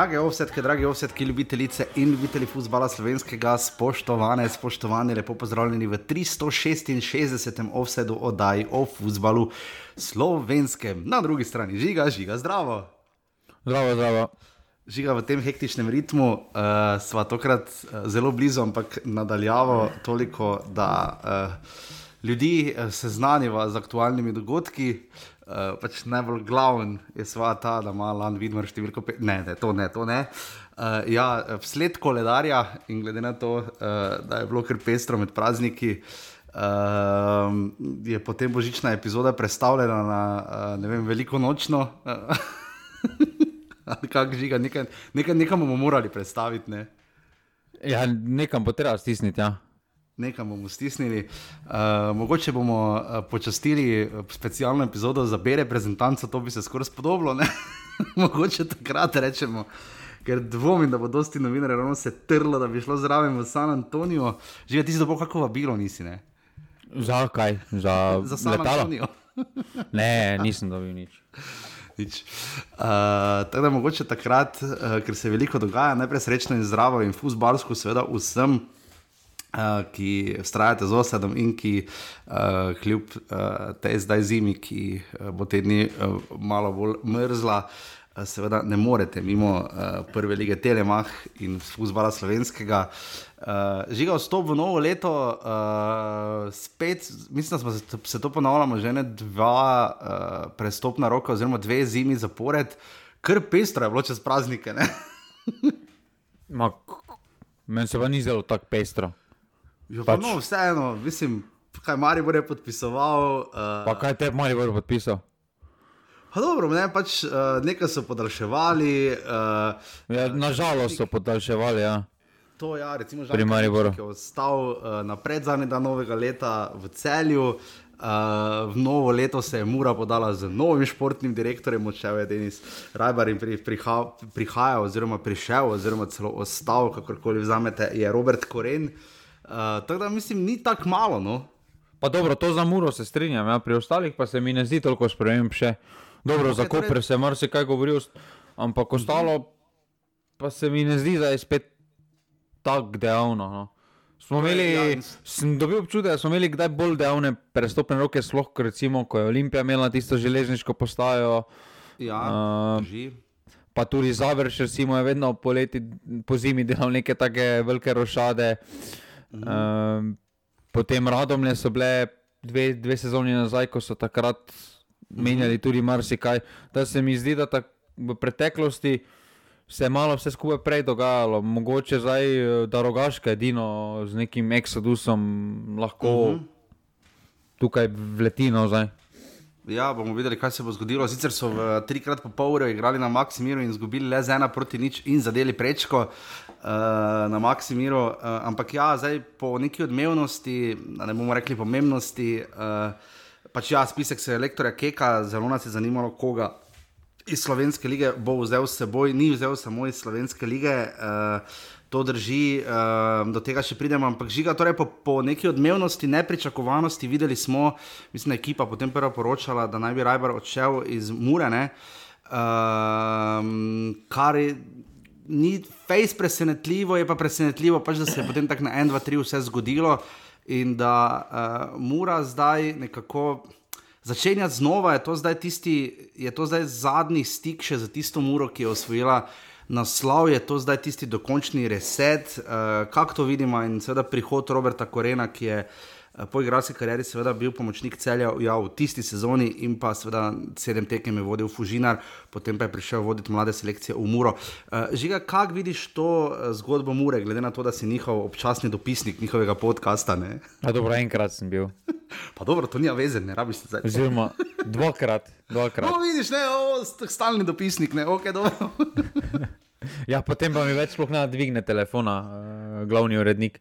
Drage ovsetke, drage ovsetke, ljubitelice in ljubitelji futbola slovenskega, spoštovane, spoštovani, lepo pozdravljeni v 366. ovsedu oddaji o futbalu slovenskem. Na drugi strani žiga, žiga, zdravo. Zdravo, zdravo. Žiga v tem hektičnem ritmu, uh, sva tokrat uh, zelo blizu, ampak nadaljavo toliko, da uh, ljudi seznaniva z aktualnimi dogodki. Uh, pač najbolj glaven je sva ta, da ima Lan Vidmar številko 5. Ne, ne, to ne, to ne. Uh, ja, vsled koledarja in glede na to, uh, da je bilo kar pestro med prazniki, uh, je potem božična epizoda predstavljena na uh, vem, veliko nočno. Kaj žiga, nekaj, nekaj, nekaj bomo morali predstaviti. Ne? Ja, nekam bo treba stisniti. Ja nekaj bomo stisnili. Uh, mogoče bomo uh, počastili specialno epizodo za B reprezentanco, to bi se skoraj spodobilo. mogoče takrat rečemo. Ker dvomim, da bo dosti novinarjev ravno se trlo, da bi šlo zraven v San Antonijo. Že ti si dobro, kako vabilo nisi. Ne? Za kaj? Za, za San Antonijo. ne, nisem dobil nič. nič. Uh, tako da mogoče takrat, uh, ker se veliko dogaja, najprej srečno in zdravo in fusbalsko, seveda vsem. Uh, ki vztrajate z osadom in ki, uh, kljub uh, tej zdaj zimi, ki uh, bo te dni uh, malo bolj mrzla, uh, seveda ne morete mimo uh, prve lige Telemach in vzbala slovenskega. Uh, žiga vstop v novo leto, uh, spet, mislim, da se, se to ponavljamo že ne dva uh, prestopna roka, oziroma dve zimi zapored, kar pestro je bilo čez praznike. Meni se pa ni zelo tako pestro. Jo, pač. no, vseeno, mislim, kaj Mari bo podpisoval. Uh, pa kaj te Mari bo podpisal? Pa dobro, ne, pač, uh, nekaj so podaljševali. Uh, ja, nažalost so podaljševali. Ja. To je, ja, recimo, že nekaj, ki je ostal uh, na predzadnji dan novega leta v celju. Uh, v novo leto se je Mura podala z novim športnim direktorjem, odšel je Denis Rajbar in pri, priha, prihaja, oziroma prišel, oziroma celo ostal, kakorkoli vzamete, je Robert Koren. Uh, tako da mislim, ni tako malo. No? Pa dobro, to za muro se strinjam, ja. pri ostalih pa se mi ne zdi toliko sprememb še. Dobro, okay, za Koper torej... se marsikaj govori, ampak ostalo pa se mi ne zdi, da je spet tako dejavno. No. Smo torej, imeli, ja, sem dobil občutek, da smo imeli kdaj bolj dejavne prestopne roke, sploh recimo, ko je Olimpija imela tisto železniško postajo. Ja, uh, pa tudi Završ, recimo, je vedno poleti, po zimi delal neke take velike rošade. Uh, Mhm. Um, potem radomlje so bile dve, dve sezoni nazaj, ko so takrat mhm. menjali tudi marsikaj. Da se mi zdi, da v preteklosti se je malo vse skupaj prej dogajalo, mogoče zdaj, eh, da rogaška edino z nekim eksodusom lahko uh mhm. -huh. tukaj vleti nazaj. Ja, bomo videli, kaj se bo zgodilo. Sicer so v trikrat po pol ure igrali na Maksimiru in izgubili le z ena proti nič in zadeli prečko. Uh, na Maksimiru. Uh, ampak ja, zdaj po neki odmevnosti, ne bomo rekli pomembnosti, uh, pač ja, spisek se je elektorja Keka, zelo nas je zanimalo, koga. Iz slovenske lige bo vzel s seboj, ni vzel samo iz slovenske lige, uh, to drži, uh, do tega še pridemo, ampak žiga, torej po, po neki odmevnosti, nepričakovanosti, videli smo, mislim, da je ekipa potem prva poročala, da naj bi Rajbar odšel iz Murene, uh, kar ni face presenetljivo, je pa presenetljivo, pač, da se je potem tako na 1, 2, 3 vse zgodilo in da uh, mora zdaj nekako. Začenjati znova je to zdaj tisti, je to zdaj zadnji stik še za tisto muro, ki je osvojila naslov, je to zdaj tisti dokončni reset, uh, kako to vidimo in seveda prihod Roberta Korena, ki je uh, po igralski karieri, seveda, bil pomočnik celja ja, v tisti sezoni in pa seveda sedem tekem je vodil Fužinar, potem pa je prišel voditi mlade selekcije v Muro. Uh, Žiga, kako vidiš to eh, zgodbo Mure, glede na to, da si njihov občasni dopisnik njihovega podcasta? Ja, dobro, enkrat sem bil. Pa dobro, to ni vezeno, ne rabiš se zdaj. Oziroma, dvakrat. dvakrat. No, vidiš, ne, o, stalni dopisnik, ne, ok, dobro. ja, potem pa mi več sploh ne dvigne telefona, uh, glavni urednik.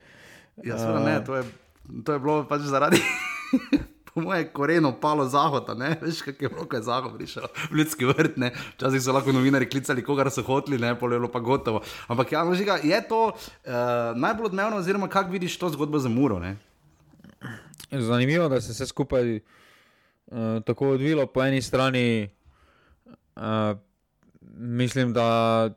Ja, seveda ne, to je to je bilo pač zaradi. Po mojem korenu palo zahoda, ne veš, kako je bilo, ko je zahod prišel v ljudski vrt. Ne? Včasih so lahko novinari klicali, koga so hoteli, ne polelo pa gotovo. Ampak ja, žiga, je to uh, najbolj odmevno, oziroma kako vidiš to zgodbo za muro? Ne? Zanimivo je, da se je vse skupaj uh, tako odvilo. Po eni strani uh, mislim, da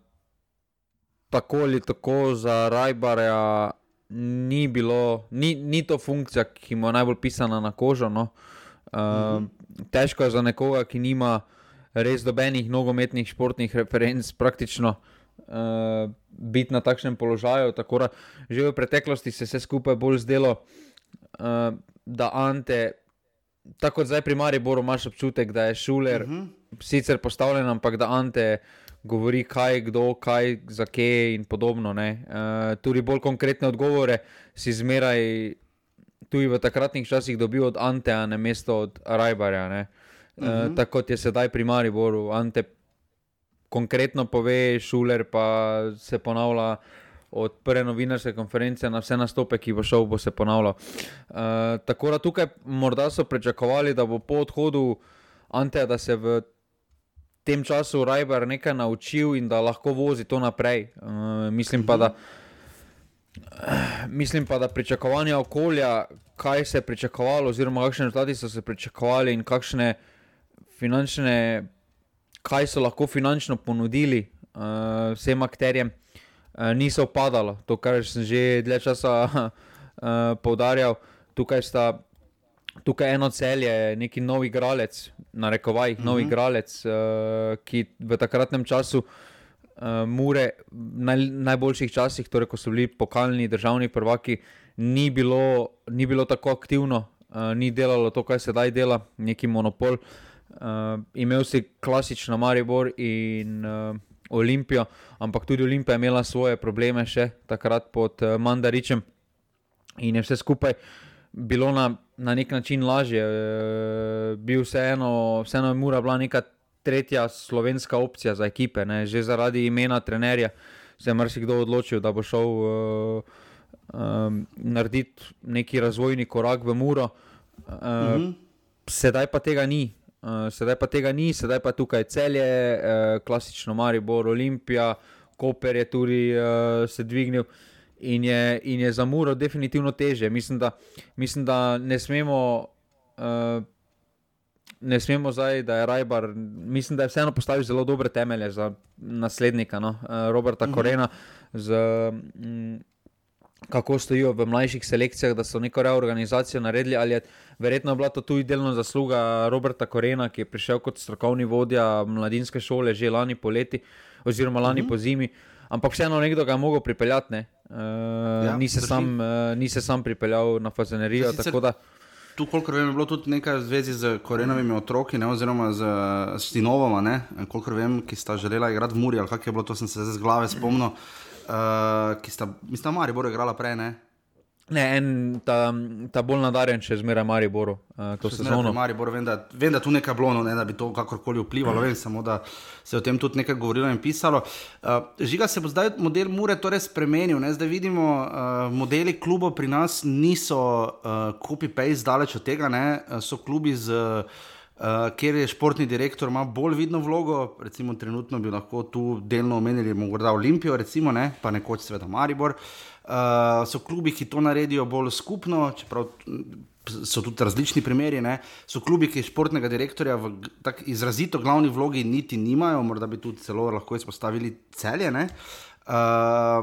tako ali tako za Rajbarja ni bilo, ni, ni to funkcija, ki mu je najbolj pisana na kožo. No. Uh, mm -hmm. Težko je za nekoga, ki nima res dobenih nogometnih športnih referenc, praktično uh, biti na takšnem položaju. Tako da že v preteklosti se je vse skupaj bolj zdelo, uh, da Ante, tako kot zdaj pri Mariboru, imaš občutek, da je šuler, mm -hmm. sicer postavljen, ampak da Ante govori, kaj, kdo, kaj, za kje in podobno. Uh, tudi bolj konkretne odgovore si zmeraj. Tudi v takratnih časih dobil od Anteja, ne mesto od Rajbarja. Uh -huh. uh, tako kot je sedaj pri Mariboru. Ante konkretno pove, šuler pa se ponavlja od prve novinarske konference na vse nastope, ki bo šel, bo se ponavljal. Uh, tako da tukaj morda so pričakovali, da bo po odhodu Anteja, da se v tem času Rajbar nekaj naučil in da lahko vozi to naprej. Uh, mislim, pa, da, mislim pa, da pričakovanja okolja, kaj se je pričakovalo, oziroma kakšne rezultate so se pričakovali in kakšne finančne, kaj so lahko finančno ponudili uh, vsem akterjem, uh, niso upadalo. To, kar sem že dlje časa uh, poudarjal, tukaj sta tukaj eno celje, neki novi igralec, na rekovajih, uh -huh. novi mhm. igralec, uh, ki v takratnem času, uh, Mure, naj, najboljših časih, torej ko so bili pokalni državni prvaki, ni bilo, ni bilo tako aktivno, uh, ni delalo to, kar se zdaj dela, neki monopol. Uh, imel si klasično Maribor in uh, Olimpijo, ampak tudi Olimpija je imela svoje probleme še takrat pod uh, Mandaričem in je vse skupaj uh, bilo na, na nek način lažje. E, bil vseeno, vseeno je mora bila neka tretja slovenska opcija za ekipe, ne? že zaradi imena trenerja se je marsikdo odločil, da bo šel uh, um, narediti neki razvojni korak v Muro. Uh, mm -hmm. Sedaj pa tega ni. Uh, sedaj pa tega ni, sedaj pa tukaj celje, uh, klasično Maribor, Olimpija, Koper je tudi uh, se dvignil. Uh, in je, in je za Muro definitivno teže. Mislim, da, mislim, da ne smemo. Uh, Ne smemo zdaj, da je Rajbar, mislim, da je vseeno postavil zelo dobre temelje za naslednika, no? uh, Roberta mhm. Korena, z, um, kako stojijo v mlajših selekcijah, da so neko reorganizacijo naredili. Ali je verjetno bila to tudi delno zasluga Roberta Korena, ki je prišel kot strokovni vodja mladinske šole že lani poleti, oziroma lani uh -huh. po zimi. Ampak vseeno nekdo ga je mogel pripeljati. Ne? Uh, ja, ni, se sam, uh, ni se sam pripeljal na fazenerijo. Tu, kolikor vem, je bilo tudi nekaj v zvezi z korenovimi otroki, ne, oziroma z Stinovoma, kolikor vem, ki sta želela igrati v Muri, ali kako je bilo, to sem se zdaj z glave spomnil, uh, ki sta, mislim, da Mari bo igrala prej, ne. Ne, en ta, ta bolj nadarjen, če zmeraj Mariboru. Uh, to se zelo Maribor, vem, da, vem, da tu nekaj bilo, no, ne, da bi to kakorkoli vplivalo, mm. vem samo, da se je o tem tudi nekaj govorilo in pisalo. Uh, žiga se bo zdaj model Mure torej spremenil. Ne, zdaj vidimo, uh, modeli klubov pri nas niso uh, copy-paste daleč od tega, ne, so klubi z. Uh, ker je športni direktor, ima bolj vidno vlogo, recimo, trenutno bi lahko tu delno omenili, morda Olimpijo, recimo, ne, pa nekoč sveda Maribor. Uh, Uh, so klubi, ki to naredijo bolj skupno, čeprav so tudi različni primeri. Ne? So klubi, ki športnega direktorja v tako izrazito glavni vlogi niti nimajo, morda bi tudi celo lahko izpostavili celje. Uh,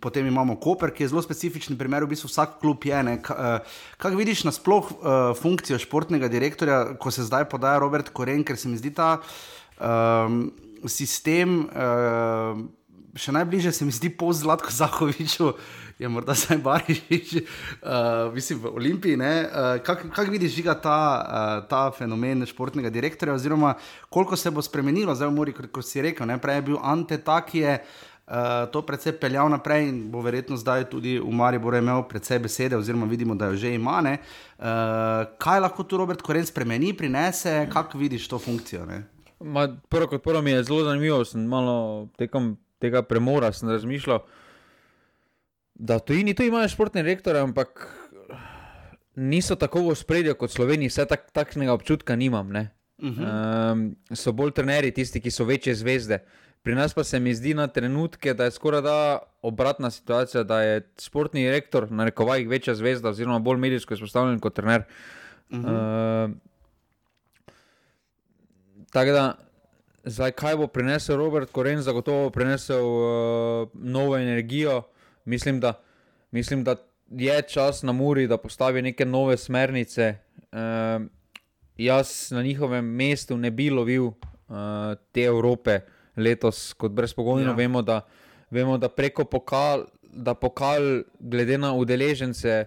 potem imamo Koper, ki je zelo specifičen primer, v bistvu vsak klub je. Uh, kaj vidiš na sploh uh, funkcijo športnega direktorja, ko se zdaj podaja Robert Koren, ker se mi zdi ta uh, sistem. Uh, še najbližje se mi zdi po Zlatku Zahoviču, je morda zdaj Bariš, uh, mislim, v Olimpiji. Uh, Kako kak vidiš žiga ta, uh, ta fenomen športnega direktorja, oziroma koliko se bo spremenilo, zdaj v Muri, kot si rekel, ne? prej je bil Ante tak, ki je uh, to predvsej peljal naprej in bo verjetno zdaj tudi v Mariboru imel predvsej besede, oziroma vidimo, da jo že ima. Uh, kaj lahko tu Robert Koren spremeni, prinese, kako vidiš to funkcijo? Ma, prvo kot prvo mi je zelo zanimivo, sem malo tekom tega premora, sem razmišljal, da to ni, tu imajo športne rektore, ampak niso tako v spredju kot Sloveniji, vse tak, takšnega občutka nimam. Uh -huh. um, so bolj trenerji, tisti, ki so večje zvezde. Pri nas pa se mi zdi na trenutke, da je skoraj da obratna situacija, da je športni direktor, na rekovajih, večja zvezda, oziroma bolj medijsko izpostavljen kot trener. Uh -huh. uh, tako da Zdaj, kaj bo prinesel Robert Koren, zagotovo prinesel uh, novo energijo. Mislim da, mislim, da je čas na Muri, da postavi neke nove smernice. Uh, jaz na njihovem mestu ne bi lovil uh, te Evrope letos, kot brezpogojno ja. vemo, da, vemo, da preko pokal, da pokal, glede na udeležence,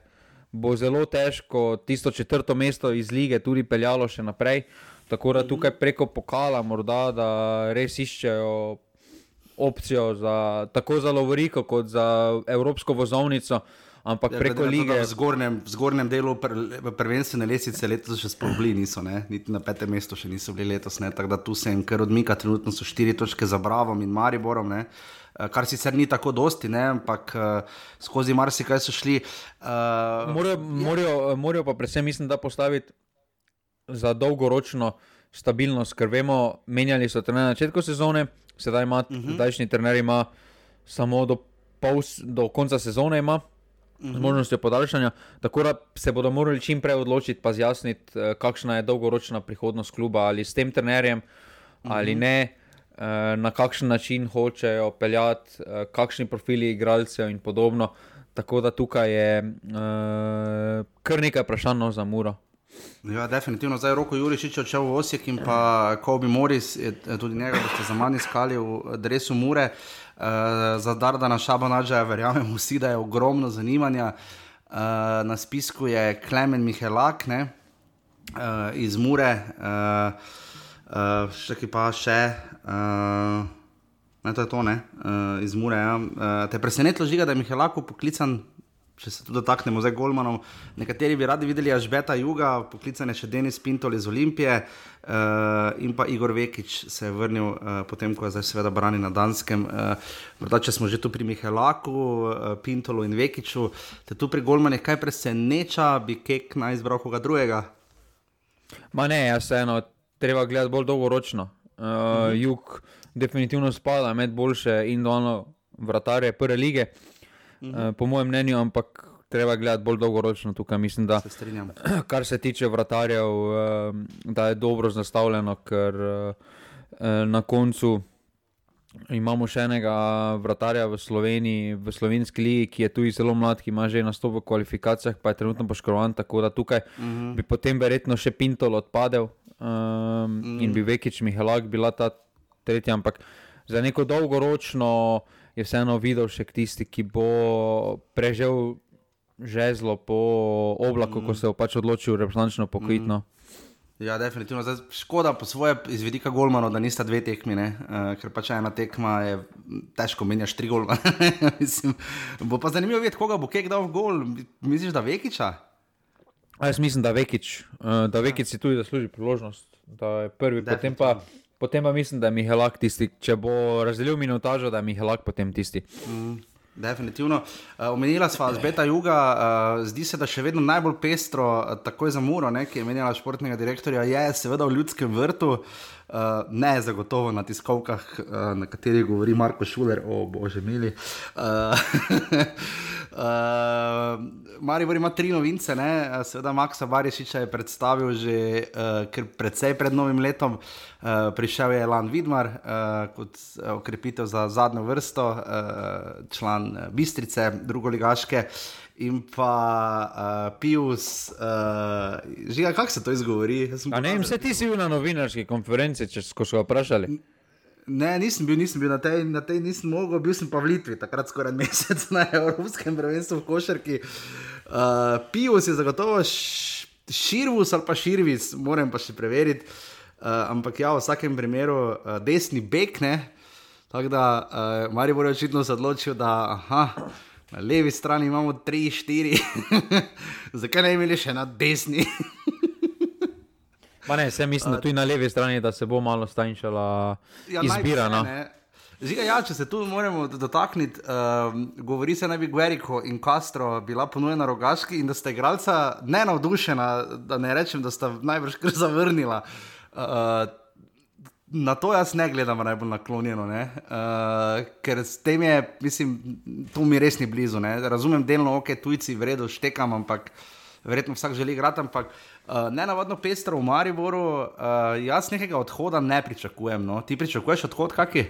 bo zelo težko tisto četrto mesto iz lige tudi peljalo še naprej. Tako da tukaj preko pokala, morda da res iščejo opcijo za tako za Lovoriko, kot za Evropsko vozovnico. Ampak ja, preko lige. V zgornjem, v zgornjem delu pr, prvenstvene lesice letos še sploh bili, niso, ne? niti na petem mestu še niso bili letos. Ne? Tako da tu se jim kar odmika, trenutno so štiri točke za Bravom in Mariborom. Ne? Eh, kar sicer ni tako dosti, ne? ampak uh, skozi marsikaj so šli. Uh, morajo, ja. morajo, morajo pa predvsem, mislim, da postaviti za dolgoročno stabilnost, ker vemo, menjali so trenerje na začetku sezone, sedaj ima, uh mhm. -huh. zdajšnji trener ima samo do, pol, do konca sezone, ima uh -huh. z mhm. možnostjo podaljšanja. Tako da se bodo morali čim prej odločiti, pa zjasniti, eh, kakšna je dolgoročna prihodnost kluba ali s tem trenerjem uh -huh. ali mhm. ne. Eh, na kakšen način hočejo peljati, eh, kakšni profili igralcev, in podobno. Tako da tukaj je uh, kar nekaj vprašanj no, za Muro. Ja, definitivno. Zdaj je roko Jurišič odšel v Osijek in pa Kobe Morris, tudi njega boste za manj iskali v dresu Mure. Uh, za Dardana Šabanača verjamem vsi, da je ogromno zanimanja. Uh, na spisku je Klemen Mihelak ne, uh, iz Mure, uh, uh, še ki pa še. Uh, Ne, to je to, ne, uh, iz Mure. Ja. Uh, te presenetilo, žiga, da je Mihelak poklican če se tudi dotaknemo zdaj Golmanov. Nekateri bi radi videli Ažbeta Juga, poklicane še Denis Pintol iz Olimpije uh, in pa Igor Vekič se je vrnil uh, potem, ko je zdaj seveda brani na Danskem. Uh, morda, če smo že tu pri Mihelaku, uh, Pintolu in Vekiču, te tu pri Golmanih kaj preseneča, bi kek naj izbral koga drugega? Ma ne, jaz eno, treba gledati bolj dolgoročno. Uh, -huh. Jug definitivno spada med boljše in dolno vratarje prve lige. Uh, -hmm. po mojem mnenju, ampak treba gledati bolj dolgoročno tukaj. Mislim, da se kar se tiče vratarjev, uh, da je dobro zastavljeno, ker uh, na koncu. Imamo še enega vratarja v Sloveniji, v slovenski ligi, ki je tu zelo mlad, ki ima že nastop v kvalifikacijah, pa je trenutno poškodovan. Tako da tukaj uh mhm. -huh. bi potem verjetno še Pintol odpadel um, uh -huh. in bi Vekič Mihalak bila ta tretja. Ampak za neko dolgoročno je vseeno videl še tisti, ki bo preživel žezlo po oblaku, mm. ko se je pač odločil reprezentančno pokrit. Mm. Ja, definitivno. Zdaj, škoda po svoje izvedika Golmano, da nista dve tekmi, uh, ker pač ena tekma je težko menjaš tri golma. bo pa zanimivo videti, koga bo kek dal v gol. Misliš, da Vekiča? A jaz mislim, da Vekič, uh, da Vekič si tudi zasluži priložnost, da je prvi, potem pa. Potem pa mislim, da je Mihelak tisti, če bo razdelil minutažo, da je Mihelak potem tisti. Mm. Definitivno. Uh, omenila sva z Beta Juga, uh, zdi se, da še vedno najbolj pestro, uh, takoj za Muro, ne, ki je menjala športnega direktorja, je seveda v ljudskem vrtu, ne zagotovo na tiskovkah, na katerih govori Marko Šuler, o bože mili. Uh, Uh, Maribor ima tri novince, ne? seveda Maksa Barišiča je predstavil že uh, predvsej pred novim letom. Uh, prišel je Lan Vidmar uh, kot okrepitev za zadnjo vrsto, uh, član Bistrice, drugoligaške. In pa uh, Pius, uh, že kako se to izgovori? Ne, vse ti si bil na novinarski konferenci, če smo se vprašali. Ne, nisem bil, nisem bil na tej, na tej nisem mogel, bil sem pa v Litvi, takrat skoraj mesec na Evropskem prvenstvu v Košarki. Uh, Pijus je zagotovo širvus ali pa širvis, moram pa še preveriti. Uh, ampak ja, v vsakem primeru uh, desni bek, ne. Tako da, uh, Mari bo očitno se odločil, da aha, na levi strani imamo tri, štiri, zakaj ne imeli še na desni? Pa ne, se mislim, da tudi na levi strani, da se bo malo stanjšala ja, izbira. No. Ziga, ja, če se tu moramo dotakniti, um, govori se naj bi Guerrico in Castro bila ponujena rogaški in da sta igralca ne navdušena, da ne rečem, da sta najbrž kar zavrnila. Uh, na to jaz ne gledam najbolj naklonjeno, uh, ker s tem je, mislim, tu mi res ni blizu. Ne? Razumem delno, ok, tujci vredno štekam, ampak verjetno vsak želi igrati, ampak uh, ne navadno pestro v Mariboru, uh, jaz nekega odhoda ne pričakujem. No. Ti pričakuješ odhod, kaki?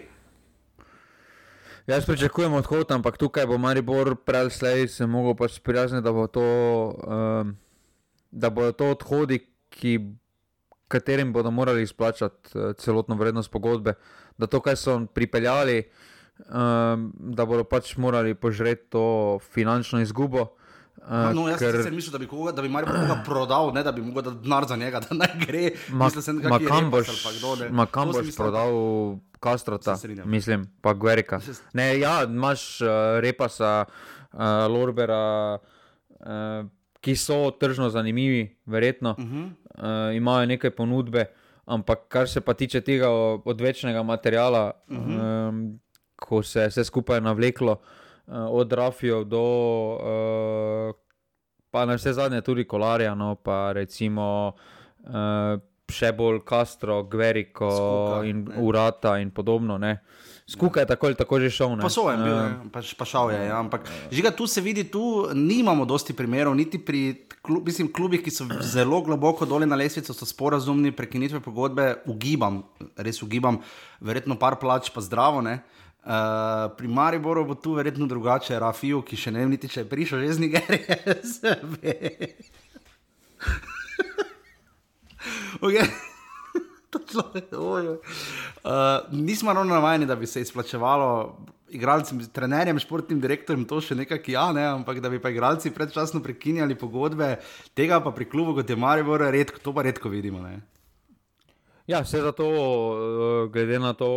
Jaz pričakujem odhod, ampak tukaj bo Maribor prej slej se mogel pač sprijazniti, da bo to, um, da bodo to odhodi, ki, katerim bodo morali izplačati celotno vrednost pogodbe, da to, kar so pripeljali, um, da bodo pač morali požreti to finančno izgubo. Uh, no, jaz ker... sem mislil, da bi, koga, da bi Marijo koga prodal, ne da bi mogel dati denar za njega, da ne gre. Ma kam boš, ma kam boš prodal Kastrota, mislim, pa Guerika. Ne, ja, imaš uh, Repasa, uh, Lorbera, uh, ki so tržno zanimivi, verjetno. Uh -huh. uh, imajo nekaj ponudbe, ampak kar se pa tiče tega odvečnega materiala, uh -huh. um, ko se je vse skupaj navleklo uh, od Rafijev do, uh, pa na vse zadnje tudi Kolarja, no pa recimo uh, še bolj Castro, Gveriko Skuka, in ne. Urata in podobno. Ne. Skupaj je tako ali tako že šel. Pa so jim bil, uh, pa, pa šel je. Ja. Ampak žiga, tu se vidi, tu nimamo dosti primerov, niti pri klub, mislim, klubih, ki so zelo globoko dole na lesvici, so sporazumni, prekinitve pogodbe, ugibam, res ugibam, verjetno par plač, pa zdravo. Ne. Uh, pri Mariboru bo tu verjetno drugače, Rafiu, ki še ne vem, niti če je prišel že z Nigerije. okay. uh, nismo ravno navajeni, da bi se izplačevalo igralcem, trenerjem, športnim direktorjem, to še nekaj, ja, ne, ampak da bi pa igralci predčasno prekinjali pogodbe, tega pa pri klubu kot je Maribor, redko, to pa redko vidimo. Ne. Ja, vse za to, uh, glede na to.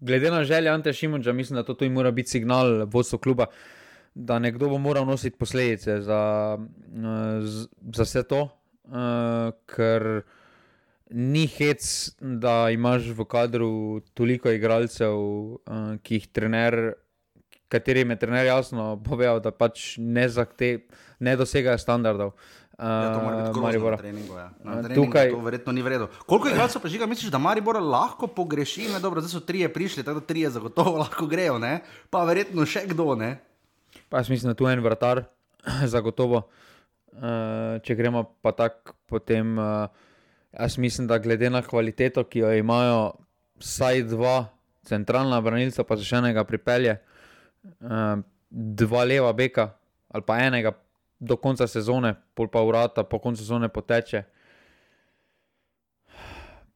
Glede na želje Ante Šimunča, mislim, da to tudi mora biti signal vodstva kluba, da nekdo bo moral nositi posledice za, eh, za vse to, uh, ker ni hec, da imaš v kadru toliko igralcev, uh, ki jih trener, katerim je trener jasno povedal, da pač ne, ne dosegajo standardov. Ja, to mora biti grozno na treningu. Ja. Na treningu Tukaj... To verjetno ni vredno. Koliko je glasov pa žiga, misliš, da Maribor lahko pogreši? Ne, dobro, zdaj so trije prišli, tako da trije zagotovo lahko grejo, ne? pa verjetno še kdo. Ne? Pa jaz mislim, da tu je en vrtar, zagotovo. Uh, če gremo pa tako, potem uh, jaz mislim, da glede na kvaliteto, ki jo imajo, vsaj dva centralna branilca, pa še enega pripelje, uh, dva leva beka ali pa enega do konca sezone, pol pa urata, po koncu sezone poteče.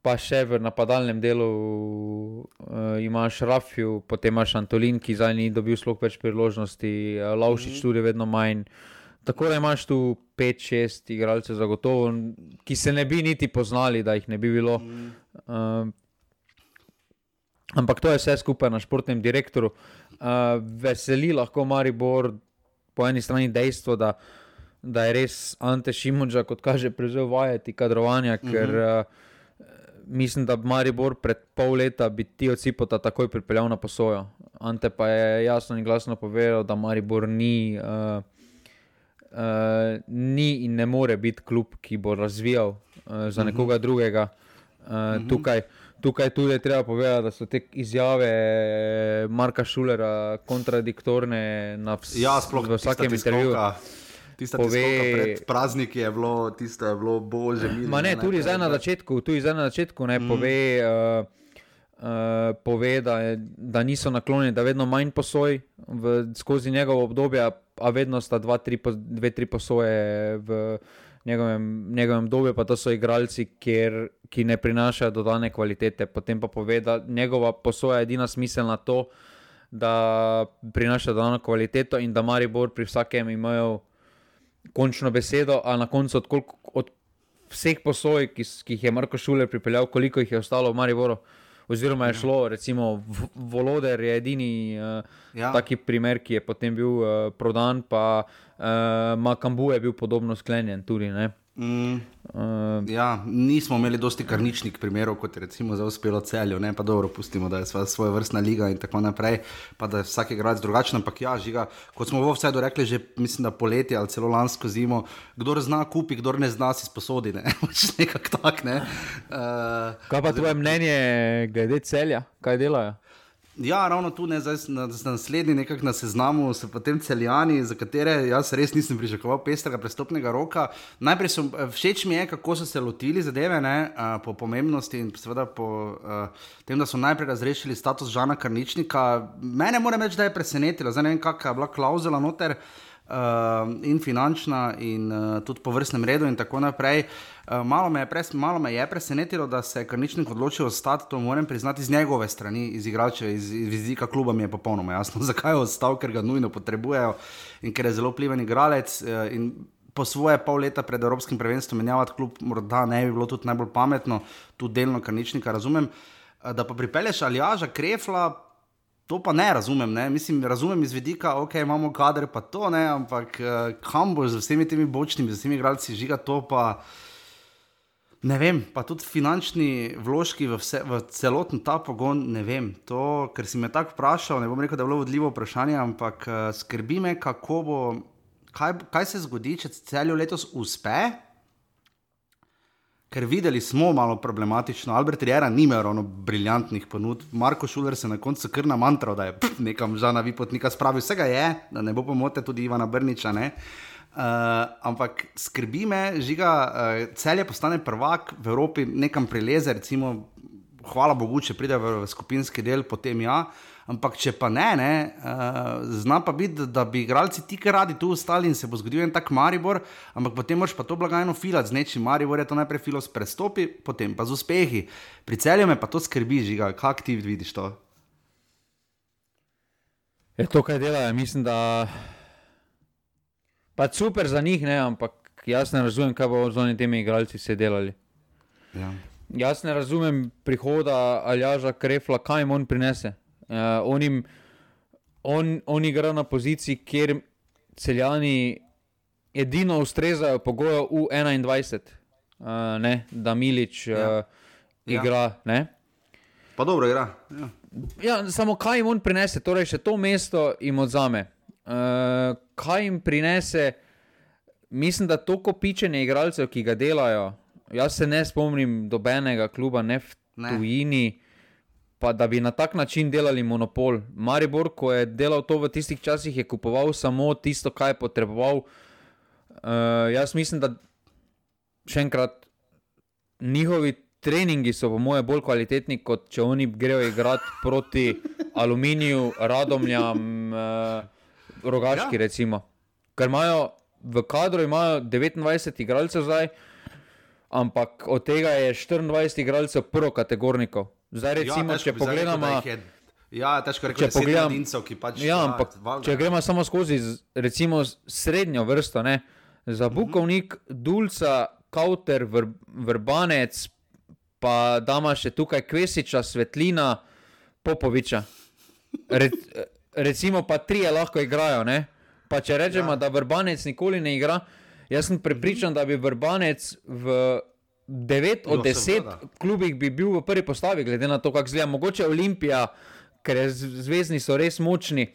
Pa še v napadalnem delu uh, imaš Rafiu, potem imaš Antolin, ki zdaj ni dobil sploh več priložnosti, uh, Laušič mm -hmm. tudi vedno manj. Tako da imaš tu 5-6 igralcev, zagotovo, ki se ne bi niti poznali, da jih ne bi bilo. Mm uh, ampak to je vse skupaj na športnem direktorju. Uh, veseli lahko Maribor, po eni strani dejstvo, da, da je res Ante Šimunča, kot kaže, prevzel vajeti kadrovanja, ker uh -huh. uh, mislim, da Maribor pred pol leta bi ti od Cipota takoj pripeljal na posojo. Ante pa je jasno in glasno povedal, da Maribor ni. Uh, Uh, ni in ne more biti klub, ki bo razvijal uh, za mhm. nekoga drugega. Uh, uh -huh. tukaj, tukaj tudi je treba povedati, da so te izjave Marka Šulera kontradiktorne na vs ja, sploh, vsakem intervjuju. Pove, praznik je bilo, tisto je bilo božje. Ma ne, tudi zdaj na začetku, tudi zdaj na začetku ne mm. pove, uh, uh, pove da, da niso naklonjeni, da vedno manj posoj v, skozi njegovo obdobje, a vedno sta dva, tri, dve, tri posoje v njegovem, njegovem dobu, pa to so igralci, kjer, ki ne prinašajo dodane kvalitete. Potem pa pove, da njegova posoja je edina smiselna to, da prinaša dodano kvaliteto in da Maribor pri vsakem imajo končno besedo, a na koncu od, koliko, od vseh posoj, ki, ki jih je Marko Šuler pripeljal, koliko jih je ostalo v Mariboru. Oziroma, je ja. šlo, recimo, Voloder je edini uh, ja. taki primer, ki je potem bil uh, prodan, pa uh, Makambu je bil podobno sklenjen tudi. Ne? Mm, uh, ja, nismo imeli dosti karničnih primerov, kot je recimo za uspelo celjo, ne pa dobro, pustimo, da je svoja vrstna liga in tako naprej, pa da je vsak igralec drugačen. Ampak ja, žiga, kot smo v vsedu rekli, že mislim, da poletje ali celo lansko zimo, kdo zna kupi, kdo ne zna si sposodi. Ne? Pač nekako tak. Ne? Uh, kaj pa tvoje mnenje glede celja, kaj delajo? Ja, ravno tu ne, zdaj na, na naslednji nekak na seznamu so potem celjani, za katere jaz res nisem pričakoval pestrega prestopnega roka. Najprej so eh, všeč mi je, kako so se lotili zadeve, ne, uh, po pomembnosti in seveda po uh, tem, da so najprej razrešili status Žana Karničnika. Mene moram reči, da je presenetilo, zdaj ne vem, kakšna je bila klauzula noter. Uh, in finančna, in uh, tudi po vrstnem redu, in tako naprej. Uh, malo, me pres, malo me je presenetilo, da se je Karničnik odločil ostati, to moram priznati z njegove strani, iz igrača, iz, iz vizika kluba mi je popolnoma jasno, zakaj je ostal, ker ga nujno potrebujejo in ker je zelo pliven igralec. Uh, Po svoje pol leta pred Evropskim prvenstvom menjavati klub, morda ne bi bilo tudi najbolj pametno, tudi delno, kar ničnika razumem. Da pa pripelješ Aljaža Krefla, To pa ne razumem, ne? mislim, razumem iz vidika, okay, imamo kader, pa to ne, ampak uh, kam boš z vsemi temi bočnimi, z vsemi igralci žiga to pa. Ne vem, pa tudi finančni vložki v, vse, v celoten ta pogon, ne vem. To, ker si me tako vprašal, ne bom rekel, da je bilo vodljivo vprašanje, ampak uh, skrbi me, kako bo, kaj, kaj se zgodi, če celo letos uspe, ker videli smo malo problematično. Albert Riera ni imel ravno briljantnih ponud, Marko Šuler se na koncu kar na mantro, da je pff, nekam žana vipotnika spravil. Vsega je, da ne bo pomote tudi Ivana Brniča. Ne? Uh, ampak skrbi me, žiga, uh, cel je postane prvak v Evropi, nekam prileze, recimo, hvala Bogu, če pride v, skupinski del, potem ja. Ampak če pa ne, ne uh, zna pa biti, da, da bi igralci ti kar radi tu ostali in se bo zgodil en tak Maribor, ampak potem moraš pa to blagajno filati z nečim. Maribor je to najprej filo s prestopi, potem pa z uspehi. Pri celju me pa to skrbi, žiga, kak ti vidiš to? Je to, kaj delajo, mislim, da je super za njih, ne? ampak jaz ne razumem, kaj bo z onimi temi igralci se delali. Ja. Jaz ne razumem prihoda Aljaža Krefla, kaj jim on prinese. Uh, on, jim, on, on igra na poziciji, kjer celjani edino ustrezajo pogoju v 21, uh, ne, da Milič uh, ja. igra. Ja. Pa dobro igra. Ja. Ja, samo kaj jim on prinese, torej še to mesto jim odzame. Uh, kaj jim prinese, mislim, da to kopičenje igralcev, ki ga delajo. Jaz se ne spomnim dobenega kluba, ne v ne. tujini pa da bi na tak način delali monopol. Maribor, ko je delal to v tistih časih, je kupoval samo tisto, kar je potreboval. Uh, jaz mislim, da še enkrat njihovi treningi so, po mojem, bolj kvalitetni, kot če oni grejo igrati proti aluminiju, radomljam, uh, rogaški, ja. recimo. Ker imajo v kadru imajo 29 igralcev zdaj, ampak od tega je 24 igralcev prvo kategornikov. Zdaj, ja, recimo, ja, če pogledamo. Ja, težko reči, če pogledamo Dincev, ki pač. Ja, ampak ja, če gremo samo skozi, recimo, srednjo vrsto, ne, za mhm. Bukovnik, mm -hmm. Dulca, Kauter, vr, Vrbanec, pa dama še tukaj Kvesiča, Svetlina, Popoviča. Re, recimo, pa tri je lahko igrajo. Ne? Pa če rečemo, ja. da Vrbanec nikoli ne igra, jaz sem prepričan, mm -hmm. da bi Vrbanec v 9 od 10 klubih bi bil v prvi postavi, glede na to, kako zgleda. Mogoče Olimpija, ker zvezdni so res močni.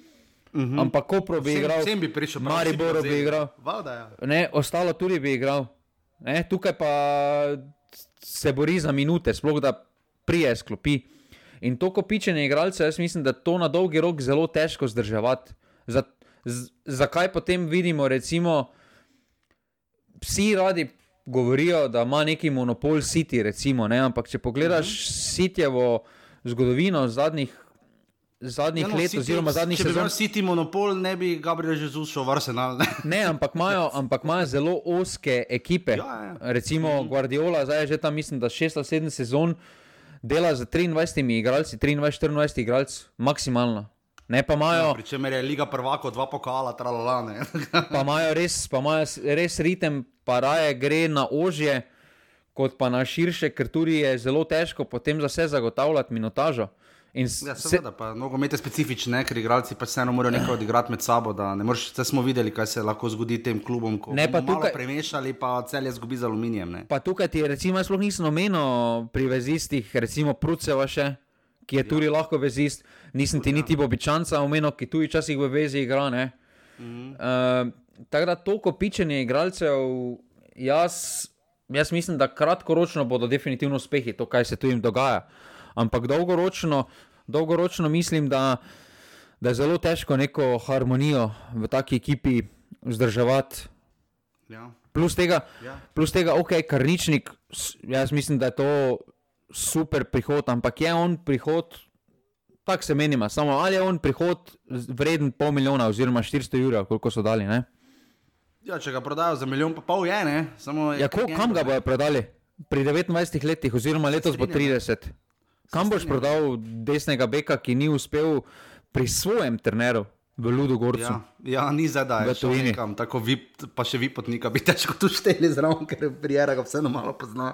Mhm. -huh. Ampak ko bi igral, vsem bi prišel, Maribor bi igral. Valda, ja. ne, ostalo tudi bi igral. Ne, tukaj pa se bori za minute, sploh da prije sklopi. In to kopičenje igralcev, jaz mislim, da to na dolgi rok zelo težko zdrževati. Zakaj potem vidimo, recimo, vsi radi govorijo, da ima neki monopol City, recimo, ne? ampak če pogledaš uh mhm. -huh. Cityjevo zgodovino zadnjih. Zadnjih ja, no, let, City, oziroma zadnjih let. Če bi imel City monopol, ne bi Gabriel že zušil v Arsenal. Ne, ne ampak, imajo, ampak imajo zelo oske ekipe. Ja, ja. Recimo mm. Guardiola, zdaj je že tam, mislim, da 6-7 sezon dela z 23 igralci, 23-24 igralci, maksimalno. Ne, pa imajo. Ja, Pričemer je Liga prvaka, dva pokala, tralalane. pa imajo res, pa imajo res ritem, pa raje gre na ožje, kot pa na širše, ker tudi je zelo težko potem za vse zagotavljati minutažo. Ja, seveda, pa nogomet je specifičen, ker igralci pač vseeno morajo nekaj odigrati med sabo. Vse smo videli, kaj se lahko zgodi tem klubom, ko ne pa tukaj premešali, pa cel je zgubi z aluminijem. Ne. Pa tukaj ti, recimo, sploh nisem omenil pri vezistih, recimo Pruceva še ki je ja. tudi lahko vezist, nisem ti ja. niti običajno omenil, ki tudi včasih v vezi igra. Mhm. Uh, tako da to kopičenje igralcev, jaz, jaz mislim, da kratkoročno bodo definitivno uspehi, to, kaj se tu jim dogaja. Ampak dolgoročno dolgoročno mislim, da, da je zelo težko neko harmonijo v taki ekipi vzdrževati. Ja. Plus tega, Ja. plus tega, ok, karničnik, jaz mislim, da je to super prihod, ampak je on prihod, tako se menima, samo ali je on prihod vreden pol milijona oziroma 400 jurjev, koliko so dali. Ne? Ja, če ga prodajo za milijon, pa pol je, ne? Samo je Ja, ko, kam ga bojo prodali? Pri 29 letih, oziroma letos bo strinjam, ja. 30. Kam boš prodal desnega beka, ki ni uspel pri svojem treneru v Ludu Gorcu? Ja, ja, ni zdaj, da je nekam, tako vip, pa še vi potnika bi težko tu šteli zraven, ker prijera ga vseeno malo pozna.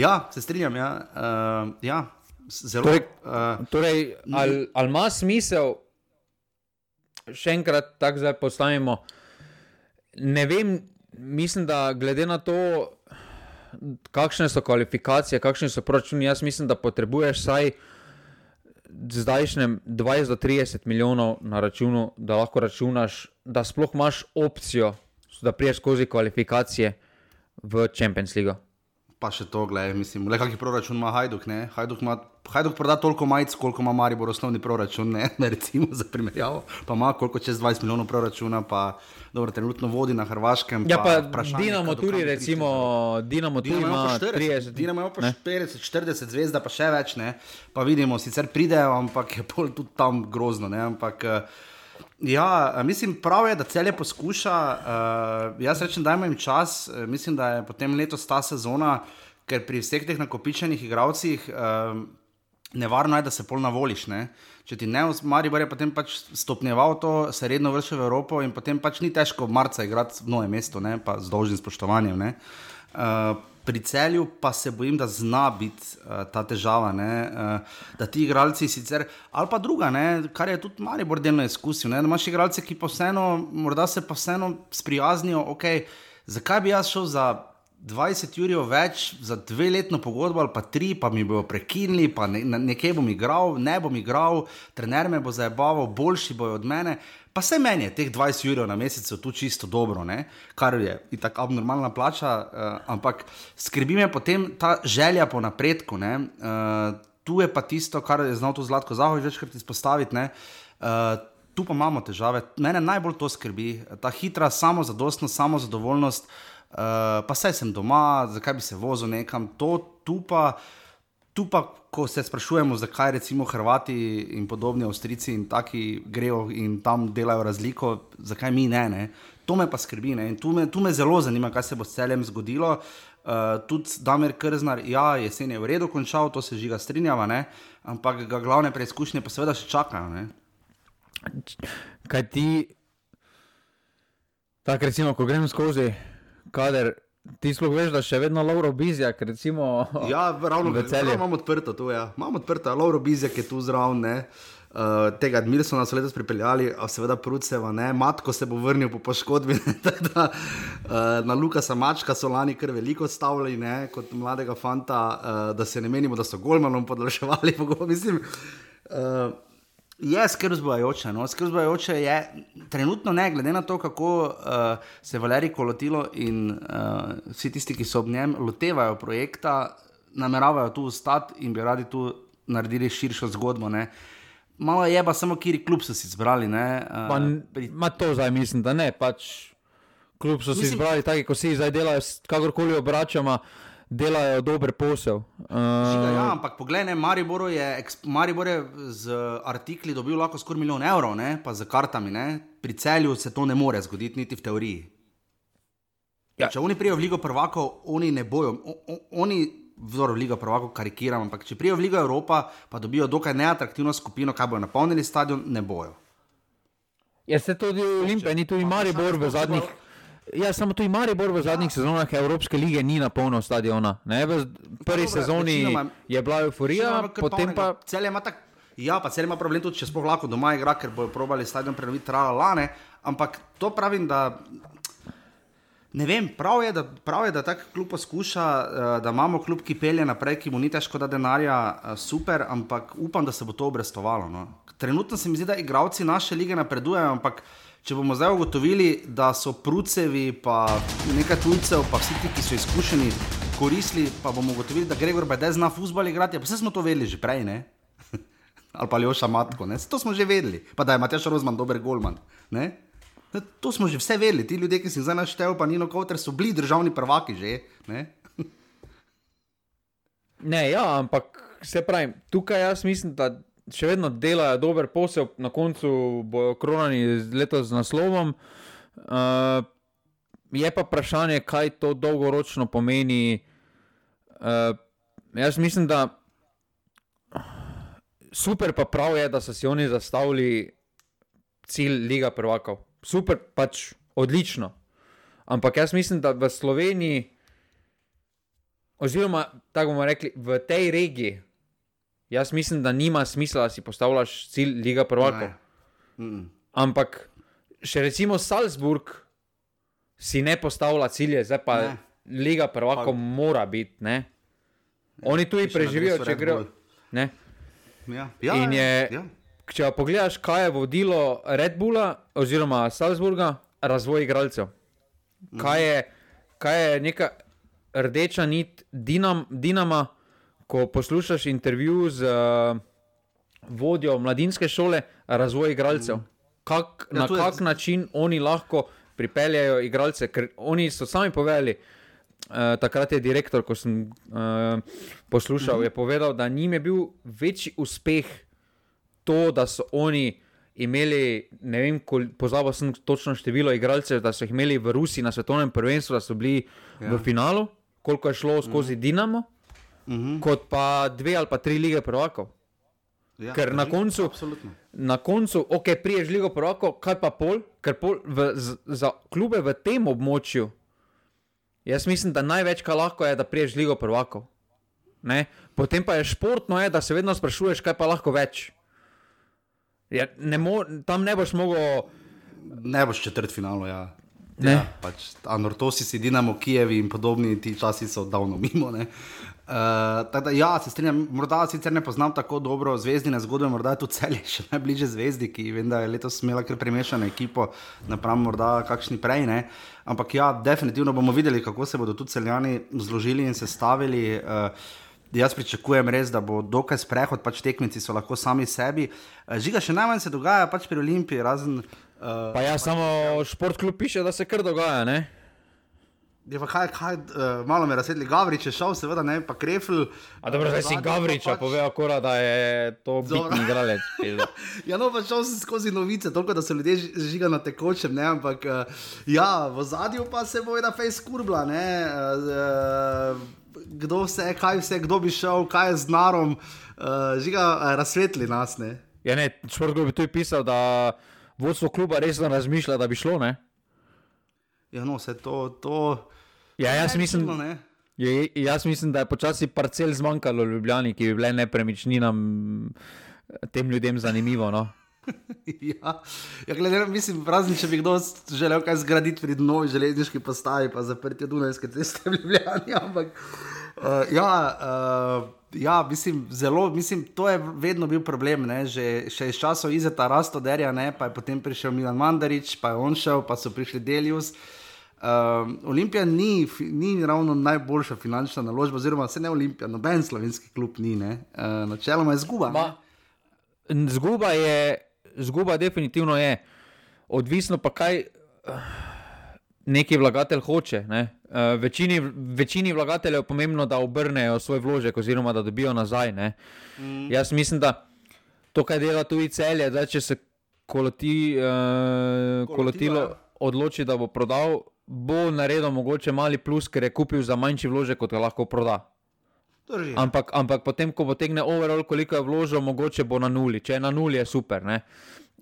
Ja, se strinjam, ja. Uh, ja. Zelo. Torej- uh, Torej, ali al ima smisel, še enkrat tako zdaj postavimo? Ne vem, mislim, da glede na to, kakšne so kvalifikacije, kakšni so proračuni, jaz mislim, da potrebuješ vsaj zdajšnjem 20 do 30 milijonov na računu, da lahko računaš, da sploh imaš opcijo, da priješ skozi kvalifikacije v Champions League. Pa še to, gledaj, mislim, le kakšen proračun ima Hajduk, ne? Hajduk, ima, Hajduk proda toliko majic, koliko ima Maribor osnovni proračun, ne, ne recimo za primerjavo, pa ima koliko čez 20 milijonov proračuna, pa dobro, trenutno vodi na Hrvaškem. Ja, pa vprašanje, Dinamo prišlo. recimo, Dinamo Dinamo ima ima pa 40, 30. Dinamo ima pa ne? 40, 40 zvezda, pa še več, ne. Pa vidimo, sicer pridejo, ampak je pol tudi tam grozno, ne. Ampak, eh, ja, mislim, prav je, da celje poskuša. Uh, jaz rečem, dajmo jim čas. eh, Mislim, da je potem letos ta sezona, ker pri vseh teh nakopičenih igralcih. Uh, Nevarno je, da se pol navoliš. Ne? Če ti ne usmari, bo je potem pač stopnjeval to, se redno vršil v Evropo in potem pač ni težko marca igrati v novem mestu, ne? pa z dolžnim spoštovanjem. ne. Uh, pri celju pa se bojim, da zna biti uh, ta težava, ne? uh, da ti igralci sicer, ali pa druga, ne? kar je tudi Maribor delno izkusil, ne? da imaš igralce, ki pa vseeno, morda se pa vseeno sprijaznijo, ok, zakaj bi jaz šel za 20 jurjev več za dve letno pogodbo ali pa tri, pa mi bojo prekinili, pa ne, ne, nekje bom igral, ne bom igral, trener me bo zabaval, boljši bojo od mene. Pa se meni je teh 20 jurjev na mesec tu čisto dobro, ne? kar je tako abnormalna plača, uh, ampak skrbi me potem ta želja po napredku. Uh, tu je pa tisto, kar je znal tu Zlatko Zahovič večkrat izpostaviti. ne, Uh, tu pa imamo težave. Mene najbolj to skrbi, ta hitra samozadostnost, samozadovoljnost. Uh, pa saj sem doma, zakaj bi se vozil nekam. To, tu, pa, tu pa, ko se sprašujemo, zakaj recimo Hrvati in podobni Avstrijci in taki grejo in tam delajo razliko, zakaj mi ne. ne? To me pa skrbi ne? in tu me, tu me zelo zanima, kaj se bo s celem zgodilo. Uh, tudi Damir Krznar, ja, jesen je v redu končal, to se žiga strinjava, ne? ampak ga glavne preizkušnje pa seveda še čakajo. Ne? Kaj ti, tako recimo, ko grem skozi kader, ti sploh veš, da še vedno Lauro Bizjak, recimo. Ja, ravno v Celju. prav Imamo odprto to, ja. Imamo odprto, Lauro Bizjak je tu zraven, ne. Uh, tega Admirsona so letos pripeljali, a seveda Pruceva, ne, Matko se bo vrnil po poškodbi, da uh, na Lukasa Mačka so lani kar veliko stavili, ne, kot mladega fanta, uh, da se ne menimo, da so Golmanom podaljševali, pogo- mislim, uh, je skrb zbujajoče, no, skrb zbujajoče je trenutno ne, glede na to, kako uh, se Valerij Kolotilo in uh, vsi tisti, ki so ob njem, lotevajo projekta, nameravajo tu ostati in bi radi tu naredili širšo zgodbo, ne. Malo je pa samo, kiri klub so si izbrali, ne. Pa, Uh, n- pri, ma to zdaj mislim, da ne, pač kljub so si Mislim- izbrali taki, ko si zdaj delajo, kakorkoli obračamo, delajo dober posel. Žiga, ja, Uh, ampak poglej, ne, Maribor je, Maribor je z artikli dobil lahko skoraj milijon evrov, ne, pa z kartami. Ne. Pri celju se to ne more zgoditi, niti v teoriji. Ja. Če oni prijo v Ligo prvakov, oni ne bojo. O, o, oni, vzor v Ligo prvakov karikiram, ampak če prijo v Ligo Evropa, pa dobijo dokaj neatraktivno skupino, kaj bojo napolnili stadion, ne bojo. je se tudi Olimpija, ni tudi Maribor v zadnjih. Ja, samo tudi Maribor v zadnjih sezonah Evropske lige ni napolnil stadiona. Ne? V prvi Dobro, sezoni večinoma- je bila euforija, potem pa Celje ima tak. Ja, pa cel ima problem tudi, če sploh lahko doma igra, ker bojo probali stadion prenoviti, trala lane. Ampak to pravim, da. Ne vem, prav je, da, prav je, da tak klub poskuša, eh, da imamo klub, ki pelje naprej, ki mu ni težko da denarja, eh, super, ampak upam, da se bo to obrestovalo. No. Trenutno se mi zdi, da igravci naše lige napredujejo, ampak če bomo zdaj ugotovili, da so prucevi, pa nekaj tujcev, pa vsi ti, ki so izkušeni, koristili, pa bomo ugotovili, da Gregor Bede zna futbol igrati, ja, pa vse smo to vedeli že prej, ne? ali pa Ljoša Matko. Ne? To smo že vedeli, pa da je Matjaš Rozman dober golman. Ne? To smo že vse vedeli, ti ljudje, ki si jih zdaj naštel, pa Nino Kowter, so bili državni prvaki že. Ne? ne, ja, ampak se pravi, tukaj jaz mislim, da še vedno delajo dober posel, na koncu bojo kronani letos z naslovom. Uh, je pa vprašanje, kaj to dolgoročno pomeni. Uh, jaz mislim, da super, pa prav je, da so si oni zastavili cilj Liga prvakov. Super, pač odlično. Ampak jaz mislim, da v Sloveniji, oziroma tako bomo rekli, v tej regiji, jaz mislim, da nima smisla, da si postavljaš cilj Liga prvakov. Ampak še recimo Salzburg si ne postavlja cilje, zdaj pa ne. Liga prvakov pa... mora biti. Ne? Oni tudi preživijo, če grejo. Ja. Ja, In je, ja. če pogledaš, kaj je vodilo Red Bulla oziroma Salzburga, razvoj igralcev. Kaj je, kaj je neka rdeča nit dinam, Dinama, ko poslušaš intervju z uh, vodjo mladinske šole, razvoj igralcev. Kak, ja, na kak je... način oni lahko pripeljajo igralce, ker oni so sami povedali. Uh, takrat je direktor, ko sem uh, poslušal, uh -huh. je povedal, da njim je bil večji uspeh to, da so oni imeli, ne vem, pozabil sem točno število igralcev, da so jih imeli v Rusiji na svetovnem prvenstvu, da so bili ja. v finalu, koliko je šlo skozi uh -huh. Dinamo, uh -huh. kot pa dve ali pa tri lige prvakov. Ja, ker na koncu, na koncu, ok, priješ ligo prvakov, kaj pa pol, ker pol v, z, za klube v tem območju. Jaz mislim, da največ, kar lahko je, da priješ ligo prvakov. Ne? Potem pa je športno, je, da se vedno sprašuješ, kaj pa lahko več. Ja, ne mo, tam ne boš mogel. Ne boš četrt finalo, ja. Ne. Ja, pač, Anortosi si Dinamo, Kijevi in podobni, ti časi so davno mimo. Uh, da, ja, se strinjam, morda sicer ne poznam tako dobro zvezdine zgodbe, morda je to celje še najbližje zvezdi, ki vem, je letos imela kar premešano ekipo, napram morda kakšni prej. Ne? Ampak ja, definitivno bomo videli, kako se bodo tu celjani zložili in sestavili. Uh, Jaz pričakujem res, da bo dokaj sprehod, pač tekmici so lahko sami sebi. Žiga še najmanj se dogaja pač pri Olimpiji, razen Uh, pa ja, pač, samo šport klub piše, da se kar dogaja. Ne? Je pa kaj, kaj uh, malo me razsvetli, Gavrič je šel, seveda ne, pa Krefl. A dobro, zdaj si Gavrič, pač... pove okora, da je to bitni igralec. ja, no, pa šel sem skozi novice, toliko da so ljudje žiga na tekočem, ne, ampak uh, ja, v zadju pa se bo ena fejs kurbla, ne. Uh, Kdo vse, kaj vse, kdo bi šel, kaj je z narom, uh, žiga, uh, razsvetli nas. Ne? Ja, ne, šport bi tu pisal, da vodstvo kluba resno razmišlja, da bi šlo. Ne? Ja, no, vse to. to... Ja, jaz, mislim, je, jaz mislim, da je počasi parcel zmanjkalo Ljubljani, ki bi bile nepremičninam tem ljudem zanimivo. No? ja, ja glede, mislim, prazen, če bi kdo želel kaj zgraditi pri novi železniški postaji, pa zaprti Dunajske ceste v Ljubljani. Ampak, uh, ja, uh, Ja, mislim, zelo, mislim, to je vedno bil problem. Ne? Že še iz časov Izeta Rastoderja, ne? pa je potem prišel Milan Mandarič, pa je on šel, pa so prišli Delius. Um, Olimpija ni, ni ravno najboljša finančna naložba, oziroma se ne Olimpija, noben slovenski klub ni. Uh, načeloma je zguba. Ma, zguba je, zguba definitivno je. Odvisno pa kaj. Uh, neki vlagatelj hoče. Ne? Uh, večini, večini vlagateljev je pomembno, da obrnejo svoj vložek, oziroma da dobijo nazaj. Mm. Jaz mislim, da to, kar dela tudi celje, da če se koloti, uh, kolotilo odloči, da bo prodal, bo naredil mogoče mali plus, ker je kupil za manjši vložek, kot ga lahko proda. Ampak, ampak potem, ko bo tegne overall, koliko je vložil, mogoče bo na nuli. Če je na nuli, je super. Ne?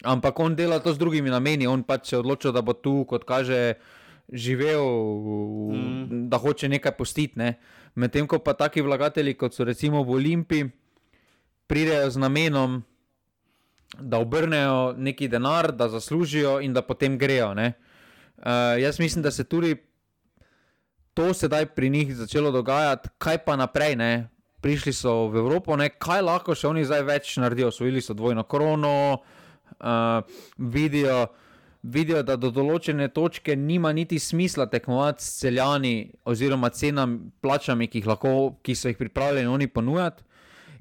Ampak on dela to z drugimi nameni, on pač se odloča, da bo tu, kot kaže, živel, mm. da hoče nekaj postiti. Ne? Medtem ko pa taki vlagatelji, kot so recimo v Olimpiji, pridejo z namenom, da obrnejo neki denar, da zaslužijo in da potem grejo. Uh, jaz mislim, da se tudi to sedaj pri njih začelo dogajati, kaj pa naprej. Ne? Prišli so v Evropo, ne? kaj lahko še oni zdaj več naredijo. Osvojili so dvojno krono, uh, vidijo vidijo, da do določene točke nima niti smisla tekmovati s celjani oziroma cenami, plačami, ki, lahko, ki so jih pripravljeni oni ponujati.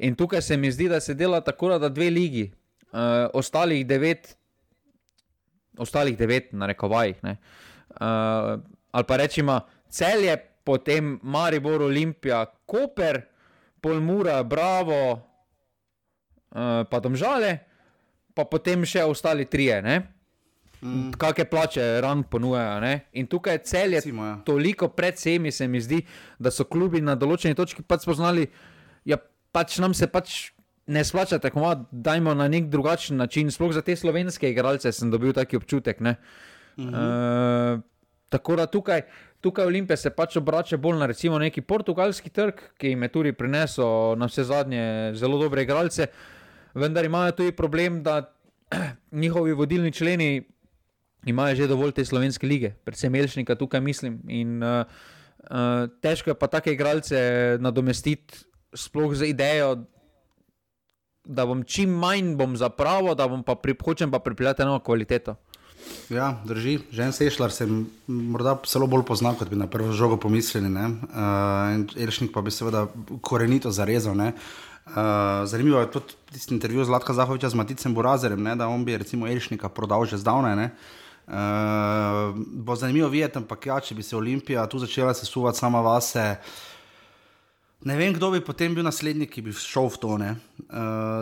In tukaj se mi zdi, da se dela tako, da dve ligi, uh, ostalih devet, ostalih devet, na rekovajih. Uh, ali pa rečemo, cel je potem Maribor, Olimpija, Koper, Polmura, Bravo, uh, pa domžale, pa potem še ostali trije. Mm. Kakšne plače ran ponujajo. Ne? In tukaj je cel je Recimo, ja. toliko pred semi, se mi zdi, da so klubi na določeni točki pač spoznali, da ja, pač nam se pač ne splača tako, dajmo na nek drugačen način. Sploh za te slovenske igralce sem dobil taki občutek. Mm -hmm. uh, tako da tukaj. Tukaj Olimpija se pač obrača bolj na recimo neki portugalski trg, ki jim je tudi prinesel na vse zadnje zelo dobre igralce, vendar imajo tudi problem, da njihovi vodilni členi imajo že dovolj te slovenske lige, predvsem Elšnika tukaj mislim. In uh, uh, težko je pa take igralce nadomestiti, sploh z idejo, da bom čim manj bom za pravo, da bom pa pri, hočem pa pripeljati eno kvaliteto. Ja, drži, že en sešljar se morda celo bolj pozna, kot bi na prvo žogo pomislili. Uh, Elšnik pa bi seveda korenito zarezal. Ne? Uh, zanimivo je tudi tisti intervju z Latka Zahoviča z Maticem Burazerem, ne? da on bi recimo Elšnika prodal že zdavnaj. Uh, bo zanimivo videti, ampak ja, če bi se Olimpija tu začela sesuvati sama vase. Ne vem, kdo bi potem bil naslednji, ki bi šel v to. Uh,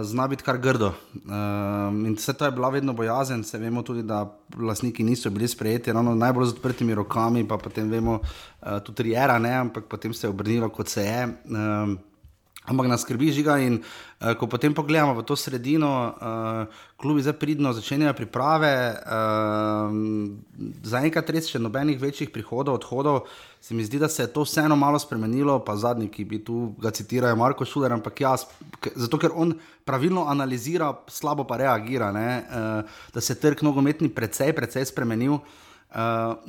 zna biti kar grdo. Uh, in vse to je bila vedno bojazen, se vemo tudi, da lastniki niso bili sprejeti, ravno najbolj z odprtimi rokami, pa potem vemo uh, tudi Riera, ne, ampak potem se je obrnilo, kot se je. Uh, Ampak nas skrbi žiga in uh, ko potem pogledamo v to sredino, uh, klubi zdaj pridno začenjajo priprave, uh, zaenkrat res še nobenih večjih prihodov, odhodov, se mi zdi, da se je to vseeno malo spremenilo, pa zadnji, ki bi tu ga citirali, Marko Šuler, ampak jaz, zato ker on pravilno analizira, slabo pa reagira, uh, da se je trg nogometni precej, precej spremenil. Uh,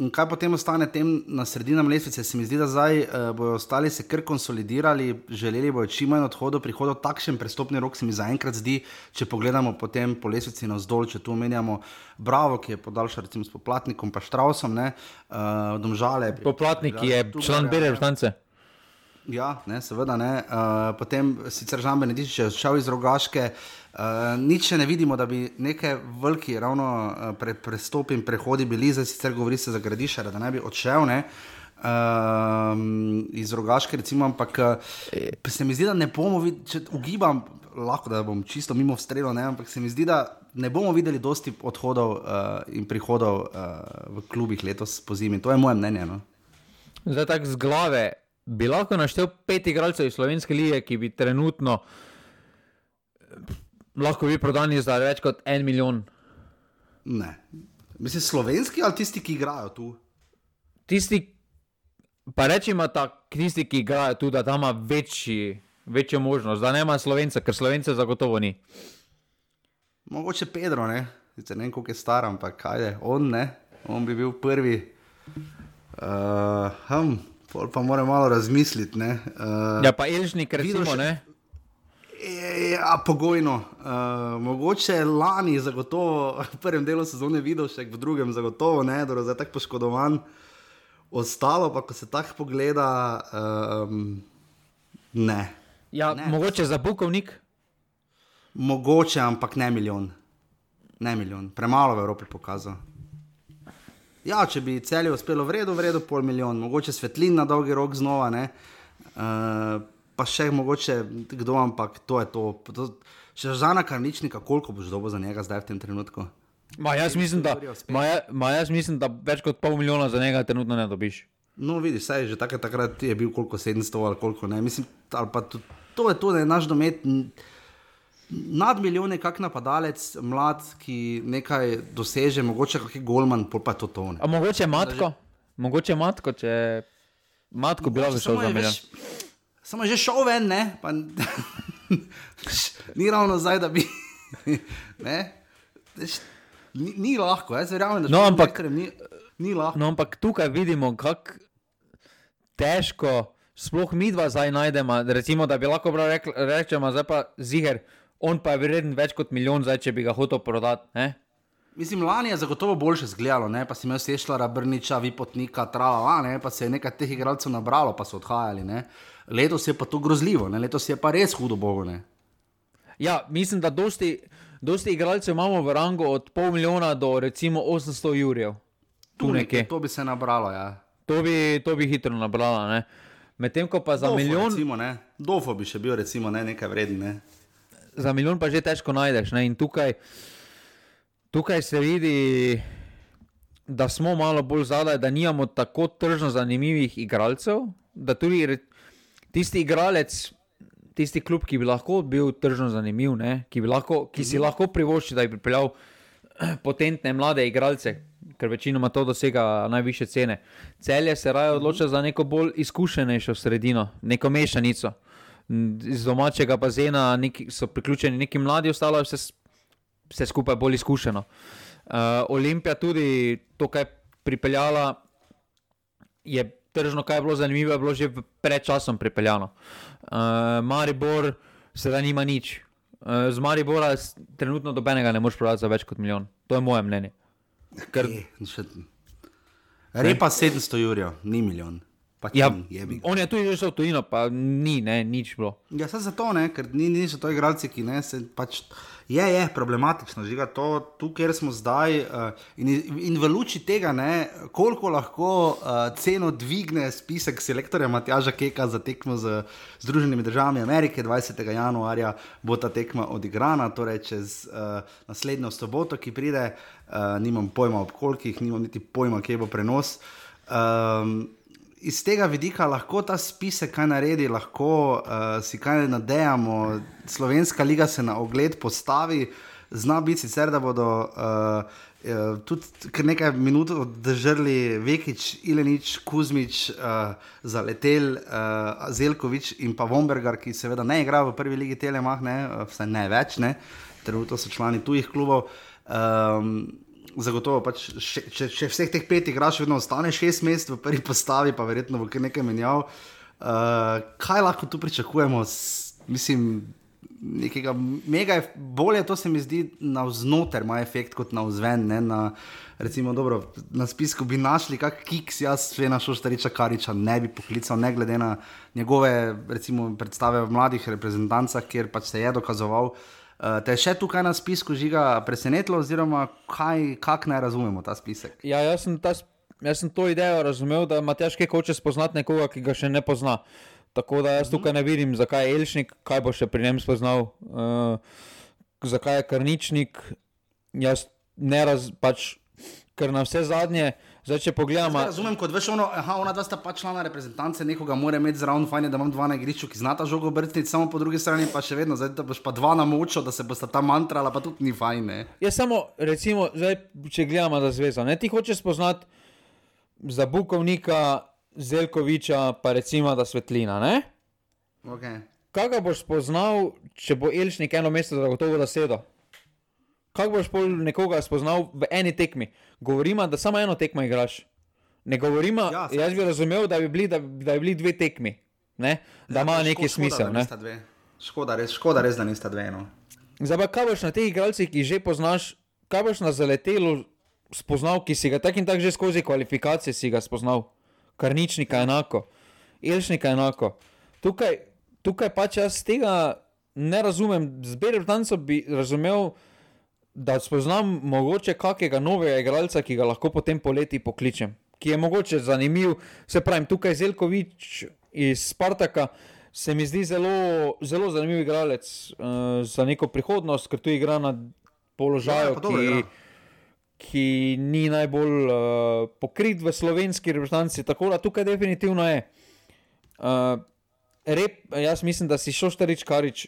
in kaj potem ostane tem na sredini lestvice? Se mi zdi, da zdaj uh, bodo ostali se kar konsolidirali, želeli bodo čim manj odhodov, prihodov, takšen prestopni rok se mi zaenkrat zdi, če pogledamo potem po lestvici na zdol, če tu omenjamo Bravo, ki je podaljšal recimo s poplatnikom, pa Štrausom, ne, uh, domžale. Poplatnik je član bere vrstance. Ja, ne, seveda ne. Uh, potem sicer Žan Benedič je šel iz rogaške. Uh, nič ne vidimo, da bi neke velike, ravno uh, pre, prestopi in prehodi bili, zdaj sicer govori se za gradišare, da ne bi odšel ne, uh, iz rogaške, recimo, ampak uh, se mi zdi, da ne bomo videli, če ugibam, lahko da bom čisto mimo strelo, ne, ampak se mi zdi, da ne bomo videli dosti odhodov uh, in prihodov uh, v klubih letos po zimi. To je moje mnenje. No. Zdaj tako z glave bi lahko naštel pet igralcev iz Slovenske lige, ki bi trenutno lahko bili prodani za več kot en milijon. Ne. Mislim, slovenski ali tisti, ki igrajo tu? Tisti, pa rečemo, da tisti, ki igrajo tu, da ima večji, večjo možnost, da ne ima slovenca, ker slovence zagotovo ni. Mogoče Pedro, ne, Sicer ne vem, koliko je star, ampak kaj je, on ne, on bi bil prvi. Uh, hm, pa mora malo razmisliti. Uh, ja, pa Elžnik, recimo, še, ne. Ja, pogojno. Uh, mogoče lani, zagotovo v prvem delu sezone videl, še v drugem, zagotovo ne, da je tako poškodovan. Ostalo pa, ko se tako pogleda, um, ne. Ja, ne. Mogoče za Bukovnik? Mogoče, ampak ne milijon. Ne milijon, premalo v Evropi pokazal. Ja, če bi celje uspelo v redu, v redu, pol milijon, mogoče svetlin na dolgi rok znova, uh, pa še mogoče kdo, ampak to je to. to še za na karničnika, koliko boš dobil za njega zdaj v tem trenutku? Ma jaz, mislim, da, ma, ja, ma jaz mislim, da več kot pol milijona za njega trenutno ne dobiš. No, vidiš, saj že takrat, takrat je bil koliko 700 ali koliko ne. Mislim, ali pa to, to je to, da je naš domet nad milijone, kak napadalec, mlad, ki nekaj doseže, mogoče kakšen golman, pa to tone. Mogoče matko, mogoče matko, če matko bi lahko šel za milijon. Samo že šel ven, ne? Pa, ni ravno zdaj, da bi. ni, ni lahko, jaz verjamem, da no, ampak, ni, ni lahko. No, ampak tukaj vidimo, kako težko. Sploh mi dva zdaj najdemo, recimo, da bi lahko rekli, da je ziger, on pa je vreden več kot milijon, zdaj, če bi ga hotel prodati. Ne? Mislim, lani je zagotovo boljše zgledalo, ne? pa si imel sešljara, brniča, vipotnika, trava, ne? pa se je nekaj teh igralcev nabralo, pa so odhajali. Ne? Letos je pa to grozljivo, ne? letos je pa res hudo bogo. Ne? Ja, mislim, da dosti, dosti igralcev imamo v rangu od pol milijona do recimo 800 jurjev. Tu nekje. To bi se nabralo, ja. To bi, to bi hitro nabrala. Ne? Medtem ko pa za Dofo, milijon, Recimo, ne. Dofo bi še bil, recimo, ne, nekaj vreden. Ne. za milijon pa že težko najdeš. Ne? In tukaj, tukaj se vidi, da smo malo bolj zadaj, da nimamo tako tržno zanimivih igralcev. Da tudi tisti igralec, tisti klub, ki bi lahko bil tržno zanimiv, ne? ki, lahko, ki si lahko privošči, da bi pripeljal potentne mlade igralce, ker večinoma to dosega najviše cene. Celje se raje odloča za neko bolj izkušenejšo sredino, neko mešanico. Iz domačega bazena neki, so priključeni neki mladi, ostalo je vse, vse skupaj bolj izkušeno. Uh, Olimpija tudi to, kar je pripeljala, je tržno, kaj je bilo zanimivo, je bilo že pred časom pripeljano. Uh, Maribor sedaj nima nič. Uh, z Maribora trenutno dobenega ne moreš prodati za več kot milijon. To je moje mnenje. Ker, E, še... Repa 700 jurjev, ni milijon. Pa ja, ga. on je tudi že šel v tujino, pa ni, ne, nič bilo. Ja, zato ne, ker ni, niso to igralci, ki ne, se pač je, je problematično, žiga to, tu, kjer smo zdaj. Uh, in, in v luči tega, ne, koliko lahko uh, ceno dvigne spisek selektorja Matjaža Keka za tekmo z Združenimi državami Amerike 20. januarja, bo ta tekma odigrana, torej čez uh, naslednjo soboto, ki pride, uh, nimam pojma ob kolikih, nimam niti pojma, kje bo prenos. Um, iz tega vidika lahko ta spisek kaj naredi, lahko uh, si kaj nadejamo. Slovenska liga se na ogled postavi, zna biti sicer, da bodo uh, uh, tudi kar nekaj minut držali Vekič, Ilenič, Kuzmič, uh, zaletel uh, Zelkovič in pa Vombergar, ki seveda ne igra v prvi ligi Telemah, ne, vsaj ne več, ne, trenutno so člani tujih klubov. Um, Zagotovo, pač, še, če, če vseh teh pet igraš, vedno ostane šest mest v prvi postavi, pa verjetno bo kar nekaj menjav. Uh, kaj lahko tu pričakujemo? S, mislim, nekega mega, bolje to se mi zdi navznoter, ima efekt kot navzven. Ne, na, recimo, dobro, na spisku bi našli kak kiks, jaz Svena Šoštariča Kariča ne bi poklical, ne glede na njegove recimo, predstave v mladih reprezentancah, kjer pač se je dokazoval. Uh, te je še tukaj na spisku žiga presenetilo, oziroma kaj, kak naj razumemo ta spisek? Ja, jaz sem, ta, jaz sem to idejo razumel, da Matjaš Kek hoče spoznati nekoga, ki ga še ne pozna. Tako da jaz tukaj ne vidim, zakaj je Elšnik, kaj bo še pri njem spoznal, uh, zakaj je Krničnik. Jaz ne razumem, pač, ker na vse zadnje, zdaj če pogledamo. Ja, razumem, kot veš, ono, aha, ona dva sta pač člana reprezentance, nekoga mora imeti zraven, fajn je, da imam dva na igrišču, ki znata žogo brcniti, samo po drugi strani pa še vedno, zdaj da boš pa dva na močo, da se bosta ta mantrala, pa tudi ni fajn. Ne? Jaz samo, recimo, zdaj, če gledamo za zvezo, ne, ti hočeš spoznati za Bukovnika, Zelkoviča, pa recimo da Svetlina. Ne? Okay. Kaj ga boš spoznal, če bo Elšnik eno mesto zagotovo zasedel? Kaj boš pol nekoga spoznal v eni tekmi? Govorimo, da samo eno tekmo igraš. Ne govorimo, Ja, ja, jaz bi razumel, da bi bili, da, da bi bili dve tekmi, ne? da ima Ja, neki ško- škoda, smisel. Ne? dve. Škoda res, škoda res, da nista dve. No. Zdaj pa kaj boš na teh igralcih, ki že poznaš, kaj boš na zaletelu spoznal, ki si ga tak in tak že skozi kvalifikacije si ga spoznal. Karničnika enako, Elšnika enako. Tukaj, tukaj pač jaz tega ne razumem. Zbir Britancev bi razumel, da spoznam mogoče kakega novega igralca, ki ga lahko potem poleti pokličem. Ki je mogoče zanimiv, se pravi, tukaj Zelkovič iz Spartaka. Se mi zdi zelo, zelo zanimiv igralec uh, za neko prihodnost, ker tu igra na položaju, Ja, ki, igra. ki ni najbolj uh, pokrit v slovenski reprezentanci. Tako da tukaj definitivno je. Uh, rep, jaz mislim, da si Šoštarič Karič,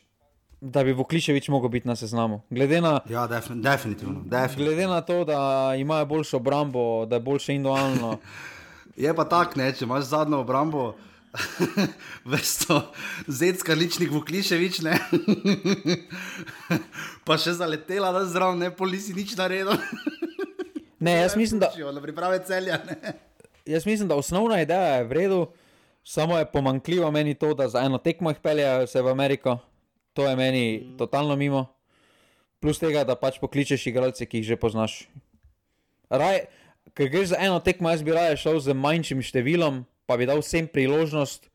da bi Vokličevič mogel biti na seznamu. Glede na, Ja, defin definitivno. definitivno. glede na to, da imajo boljšo obrambo, da je boljše individualno. Je pa tak, ne, če imaš zadnjo obrambo, vrsto zecka, ličnik, vukliševič, ne. pa še zaletela, da zraven ne polisi nič naredil. Ne, jaz mislim, da, Na priprave celja, ne. jaz mislim, da osnovna ideja je v redu, samo je pomankljivo meni to, da za eno tekmo jih peljejo se v Ameriko. To je meni totalno mimo. Plus tega, da pač pokličeš igralce, ki jih že poznaš. Raj, ker greš za eno tekmo, jaz bi raje šel z manjšim številom, pa bi dal vsem priložnost,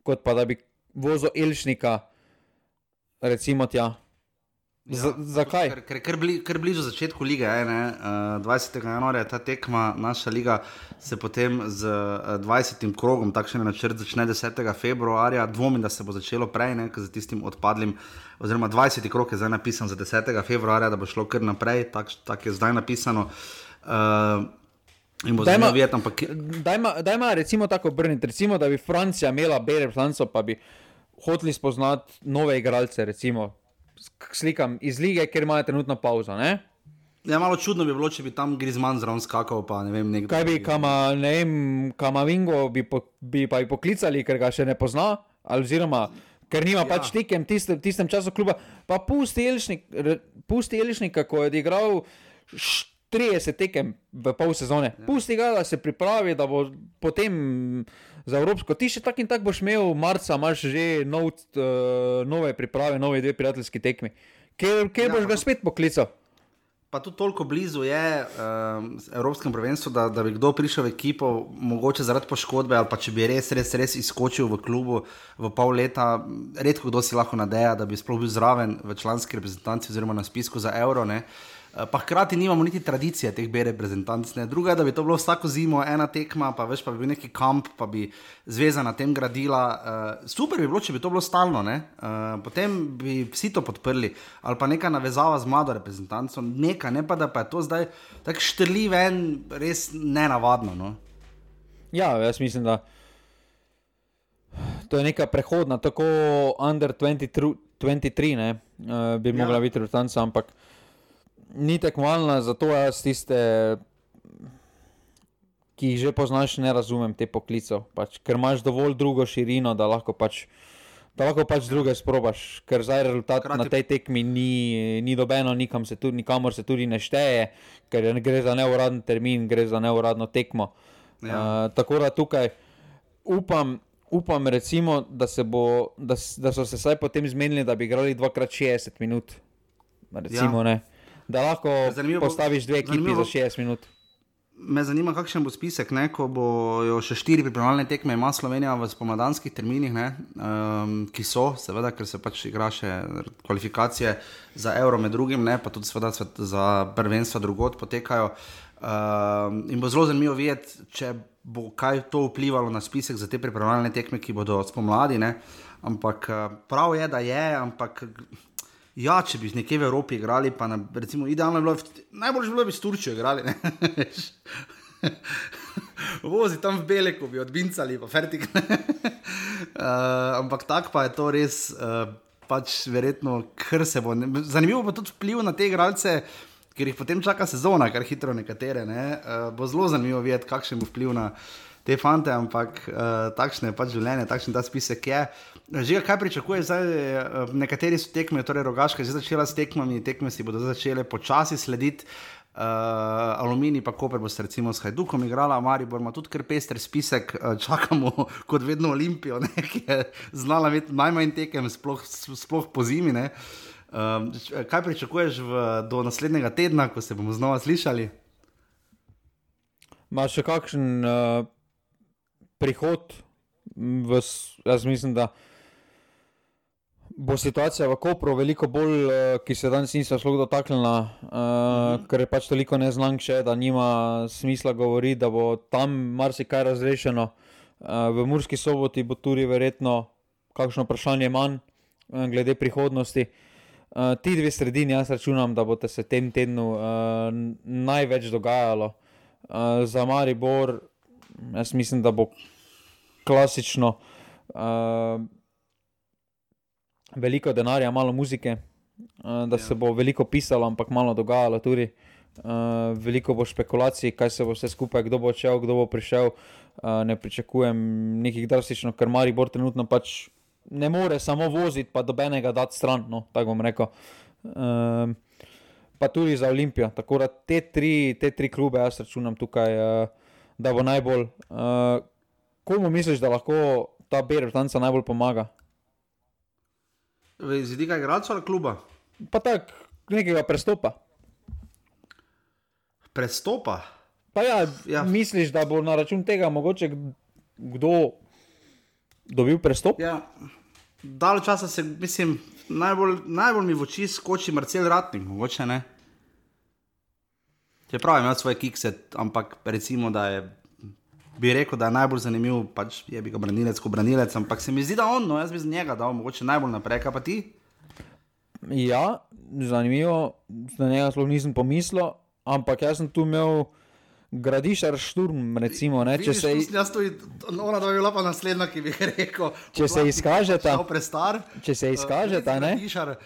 kot pa da bi vozil Elšnika, recimo tja. Ja, zakaj? Ker, ker, ker, bli, ker blizu začetku lige, je, uh, 20. januarja je ta tekma, naša liga se potem z uh, 20. krogom, takšen načrt začne 10. februarja. Dvomim, da se bo začelo prej, ne, za tistim odpadlim, oziroma 20. krog je zdaj napisan za 10. februarja, da bo šlo kar naprej, tako tak je zdaj napisano. Uh, Dajma, videti, ampak... dajma, dajma recimo tako obrniti, recimo da bi Francija imela bere poslancev, pa bi hoteli spoznati nove igralce, recimo slikam iz lige, ker imajo trenutno pauzo. Ne? Ja, malo čudno bi bilo, če bi tam Grizman zraven skakal. Pa, ne vem, Kaj bi, kama, ne vem, Kamavingo bi, po, bi pa jih poklicali, ker ga še ne pozna, ali oziroma ker nima ja. pač tekem v tistem, tistem času kluba. Pa pusti Elišnik, kako je igral. 30 tekem v pol sezone, ja. pusti ga, da se pripravi, da bo potem za Evropsko. Ti še tako in tako boš imel, marca imaš že nov, uh, nove priprave, nove dve prijateljski tekmi. Kjer, kjer ja, boš ga spet poklical? Pa tudi toliko blizu je um, Evropskem prvenstvu, da, da bi kdo prišel v ekipo, mogoče zaradi poškodbe ali pa če bi res, res, res izskočil v klubu v pol leta. Redko kdo si lahko nadeja, da bi sploh bil zraven v članski reprezentanci oziroma na spisku za evro. Ne. Eh, pa hkrati nimamo niti tradicije teh B reprezentantov. Druga je, da bi to bilo vsako zimo ena tekma, pa veš, pa bi bil neki kamp, pa bi zveza na tem gradila. Uh, super bi bilo, če bi to bilo stalno, uh, potem bi vsi to podprli, ali pa neka navezava z mlado reprezentanco, neka, ne pa da pa je to zdaj tako štrli ven, res nenavadno. No? Ja, jaz mislim, da. To je neka prehodna, tako under 23, 23 ne, uh, bi ja. mogla biti reprezentanca, ampak uh, ni tekmovalna, zato jaz tiste, ki jih že poznaš, ne razumem te poklicev. Pač, ker imaš dovolj drugo širino, da lahko pač. Da lahko pač druge sprobaš, ker zdaj rezultat Krati... na tej tekmi ni, ni dobeno, se tudi, nikamor se tudi ne šteje, ker gre za neuradni termin, gre za neuradno tekmo. Ja. Uh, tako da tukaj upam, upam recimo, da, bo, da, da so se vsaj potem zmenili, da bi igrali 2x60 minut. Recimo, ja da lahko postaviš dve ekipi za 60 minut. Me zanima, kakšen bo spisek, ne, ko bojo še štiri pripravljalne tekme, ima Slovenija v spomladanskih terminih, ne, um, ki so, seveda, ker se pač igra še kvalifikacije za Euro, med drugim, ne, pa tudi seveda, za prvenstva drugot potekajo. Um, in bo zelo zanimivo videti, če bo kaj to vplivalo na spisek za te pripravljalne tekme, ki bodo spomladi. Ne. Ampak eh, prav je, da je, ampak. Ja, če bi nekje v Evropi igrali, pa na, recimo, idealno bi bilo, najbolj bi bilo, bi s Turčijo igrali. Vozi tam v Beleku, bi odbincali, pa fertik. uh, ampak tako pa je to res, uh, pač verjetno, kar se bo. Ne, zanimivo pa tudi vpliv na te igralce, ker jih potem čaka sezona, kar hitro nekatere. Ne, uh, bo zelo zanimivo videti, kakšen bo vpliv na te fante, ampak uh, takšne je pač življenje, takšen ta spisek je. Že kaj pričakuješ, zdaj, uh, nekateri so tekme, torej rogaške, že začela s tekmami, tekme si bodo začele počasi slediti. Uh, Aluminij, pa Koper bo se recimo s Hajdukom igrala, Maribor ima tudi kar pester spisek, uh, čakamo kot vedno Olimpijo, ne, ki je znala imeti najmanj tekem, sploh, sploh po zimi. Uh, kaj pričakuješ v, do naslednjega tedna, ko se bomo znova slišali? Imaš še kakšen uh, prihod, v, jaz mislim, da bo situacija v Kopru veliko bolj, uh, ki se danes nismo šlo dotaknila, uh, mm -hmm. ker je pač toliko neznank še, da nima smisla govoriti, da bo tam marsikaj razrešeno. Uh, v Murski soboti bo tudi verjetno kakšno vprašanje manj uh, glede prihodnosti. Uh, ti dve sredini, jaz računam, da bo se tem tednu uh, največ dogajalo. Uh, za Maribor Jaz mislim, da bo klasično uh, veliko denarja, malo muzike, uh, da ja. se bo veliko pisalo, ampak malo dogajalo tudi. Uh, veliko bo špekulacij, kaj se bo vse skupaj, kdo bo odšel, kdo bo prišel. Uh, ne pričakujem nekih drastičnih, ker Mari Bor trenutno pač ne more samo voziti, pa dobenega dati stran. No, tako bom rekel. Uh, pa tudi za Olimpijo. Tako da te tri, te tri klube, jaz računam tukaj. Uh, da bo najbolj. Uh, komu misliš, da lahko ta Bertanca najbolj pomaga? Z vidika igralca ali kluba? Pa tako, nekega prestopa. Prestopa. Pa ja, ja. Misliš, da bo na račun tega mogoče kdo dobil prestop? Ja. Dalj časa se, mislim, najbolj, najbolj mi v oči skoči Marcel Ratnik, mogoče ne. Čeprav ima svoje kikse, ampak recimo, da je. Bi rekel, da je najbolj zanimiv, pač je bi ga branilec, ko branilec, ampak se mi zdi, da on, no, jaz bi z njega dal mogoče najbolj naprej, pa ti. Ja, zanimivo, na njega sploh nisem pomislil, ampak jaz sem tu imel gradišar šturm, recimo, ne, če Vidiš, se, tu sem Jaz to, ona da bi bila pa naslednja, ki bi rekel. Če se izkažeta- prestar. če se izkažeta, Uh, ne, Gradišar,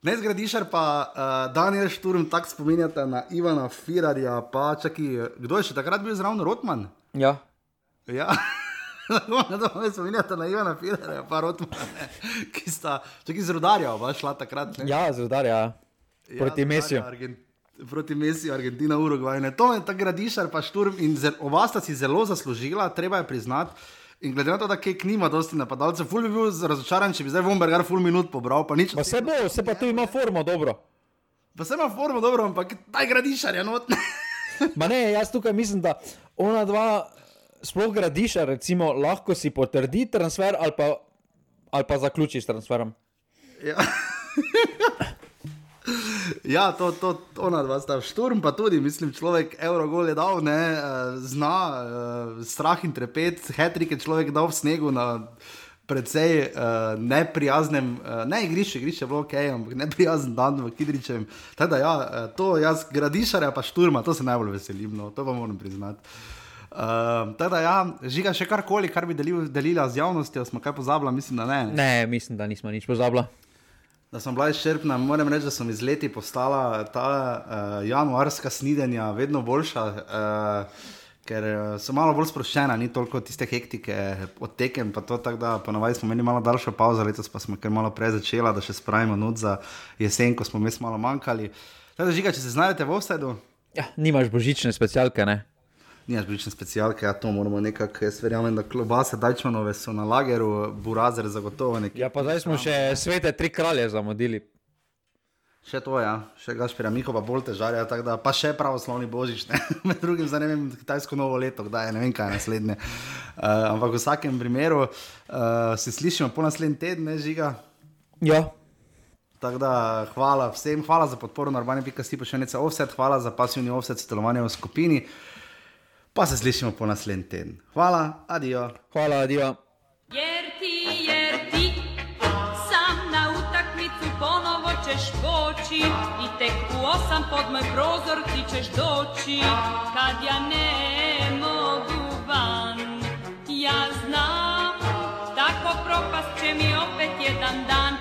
ne zgradišar, pa uh, Daniel Šturm tako spominjate na Ivana Firarja, pa čaki, kdo je še takrat bil zraven Rotman? ja, Ja. Me spominjate na Ivana Firarja, pa Rotmana, ki sta, čaki z rudarja, oba šla takrat. Ne? ja, zrudarja, proti Ja, Mesiju. Argent- Proti Mesiju, Argentina, Urugvaj. ne. To je ta gradišar, pa šturm in zel, oba sta si zelo zaslužila, treba je priznati. In glede na to, da Kek nima dosti napadalcev, ful bi bil razočaran, če bi zdaj Vombergar ful minut pobral, pa nič. Pa se bo, se pa tu ima formo dobro. Pa se ima formo dobro, ampak taj gradišar je not. Ma ne, jaz tukaj mislim, da ona dva, sploh gradiša, recimo, lahko si potrdi transfer ali pa, ali pa zaključi s transferom. ja. Ja, to, to, ona dva sta šturm, pa tudi, mislim, človek Eurogol je dal, ne, eh, zna, eh, strah in trepet, hetrik je človek dal v snegu na precej uh, neprijaznem, uh, ne igrišče, igrišče je bilo ok, ampak neprijazen dan v Kidričem. Tako da ja, to jaz gradišarja pa šturma, to se najbolj veselim, no, to pa moram priznati. Uh, tako da ja, žiga še karkoli, kar bi delil, delila z javnostjo, smo kaj pozabila, mislim, da ne. Ne, mislim, da nismo nič pozabila. Da sem bila izčrpna, moram reči, da so mi z leti postala ta uh, januarska snidenja vedno boljša, uh, ker uh, so malo bolj sproščena, ni toliko tiste hektike od tekem. pa to, tako Da ponavadi smo imeli malo daljšo pauzo, letos pa smo kar malo prej začela, da še spravimo not za jesen, ko smo mes malo manjkali. Tako da žiga, če se znajdete v offsetu. Ja, nimaš božične specialke, ne? Nimaš blične specialke, ja, to moramo nekako, jaz verjamem, da klobase Dajčmanove so na lageru, burazer zagotovo nekje. Ja, pa zdaj smo še svete tri kralje zamudili. Še to, ja, še Gašpira Mihova bolj težarja, tako da pa še pravoslavni božič, ne? med drugim za ne vem, kitajsko novo leto, kdaj je, ne vem kaj je naslednje. Uh, ampak v vsakem primeru uh, se slišimo po naslednji teden, ne žiga. Ja, Tako da hvala vsem, hvala za podporo na urbani.si pošiljnica offset, hvala za pasivni offset sodelovanje v skupini. Pa se slišimo po naslednji teden. Hvala, adijo. hvala, adijo. Jer ti, jer ti sam na utakmicu ponovo ćeš poći I tek u osam pod moj prozor ti ćeš doći Kad ja ne mogu van Ja znam, tako propast će mi opet jedan dan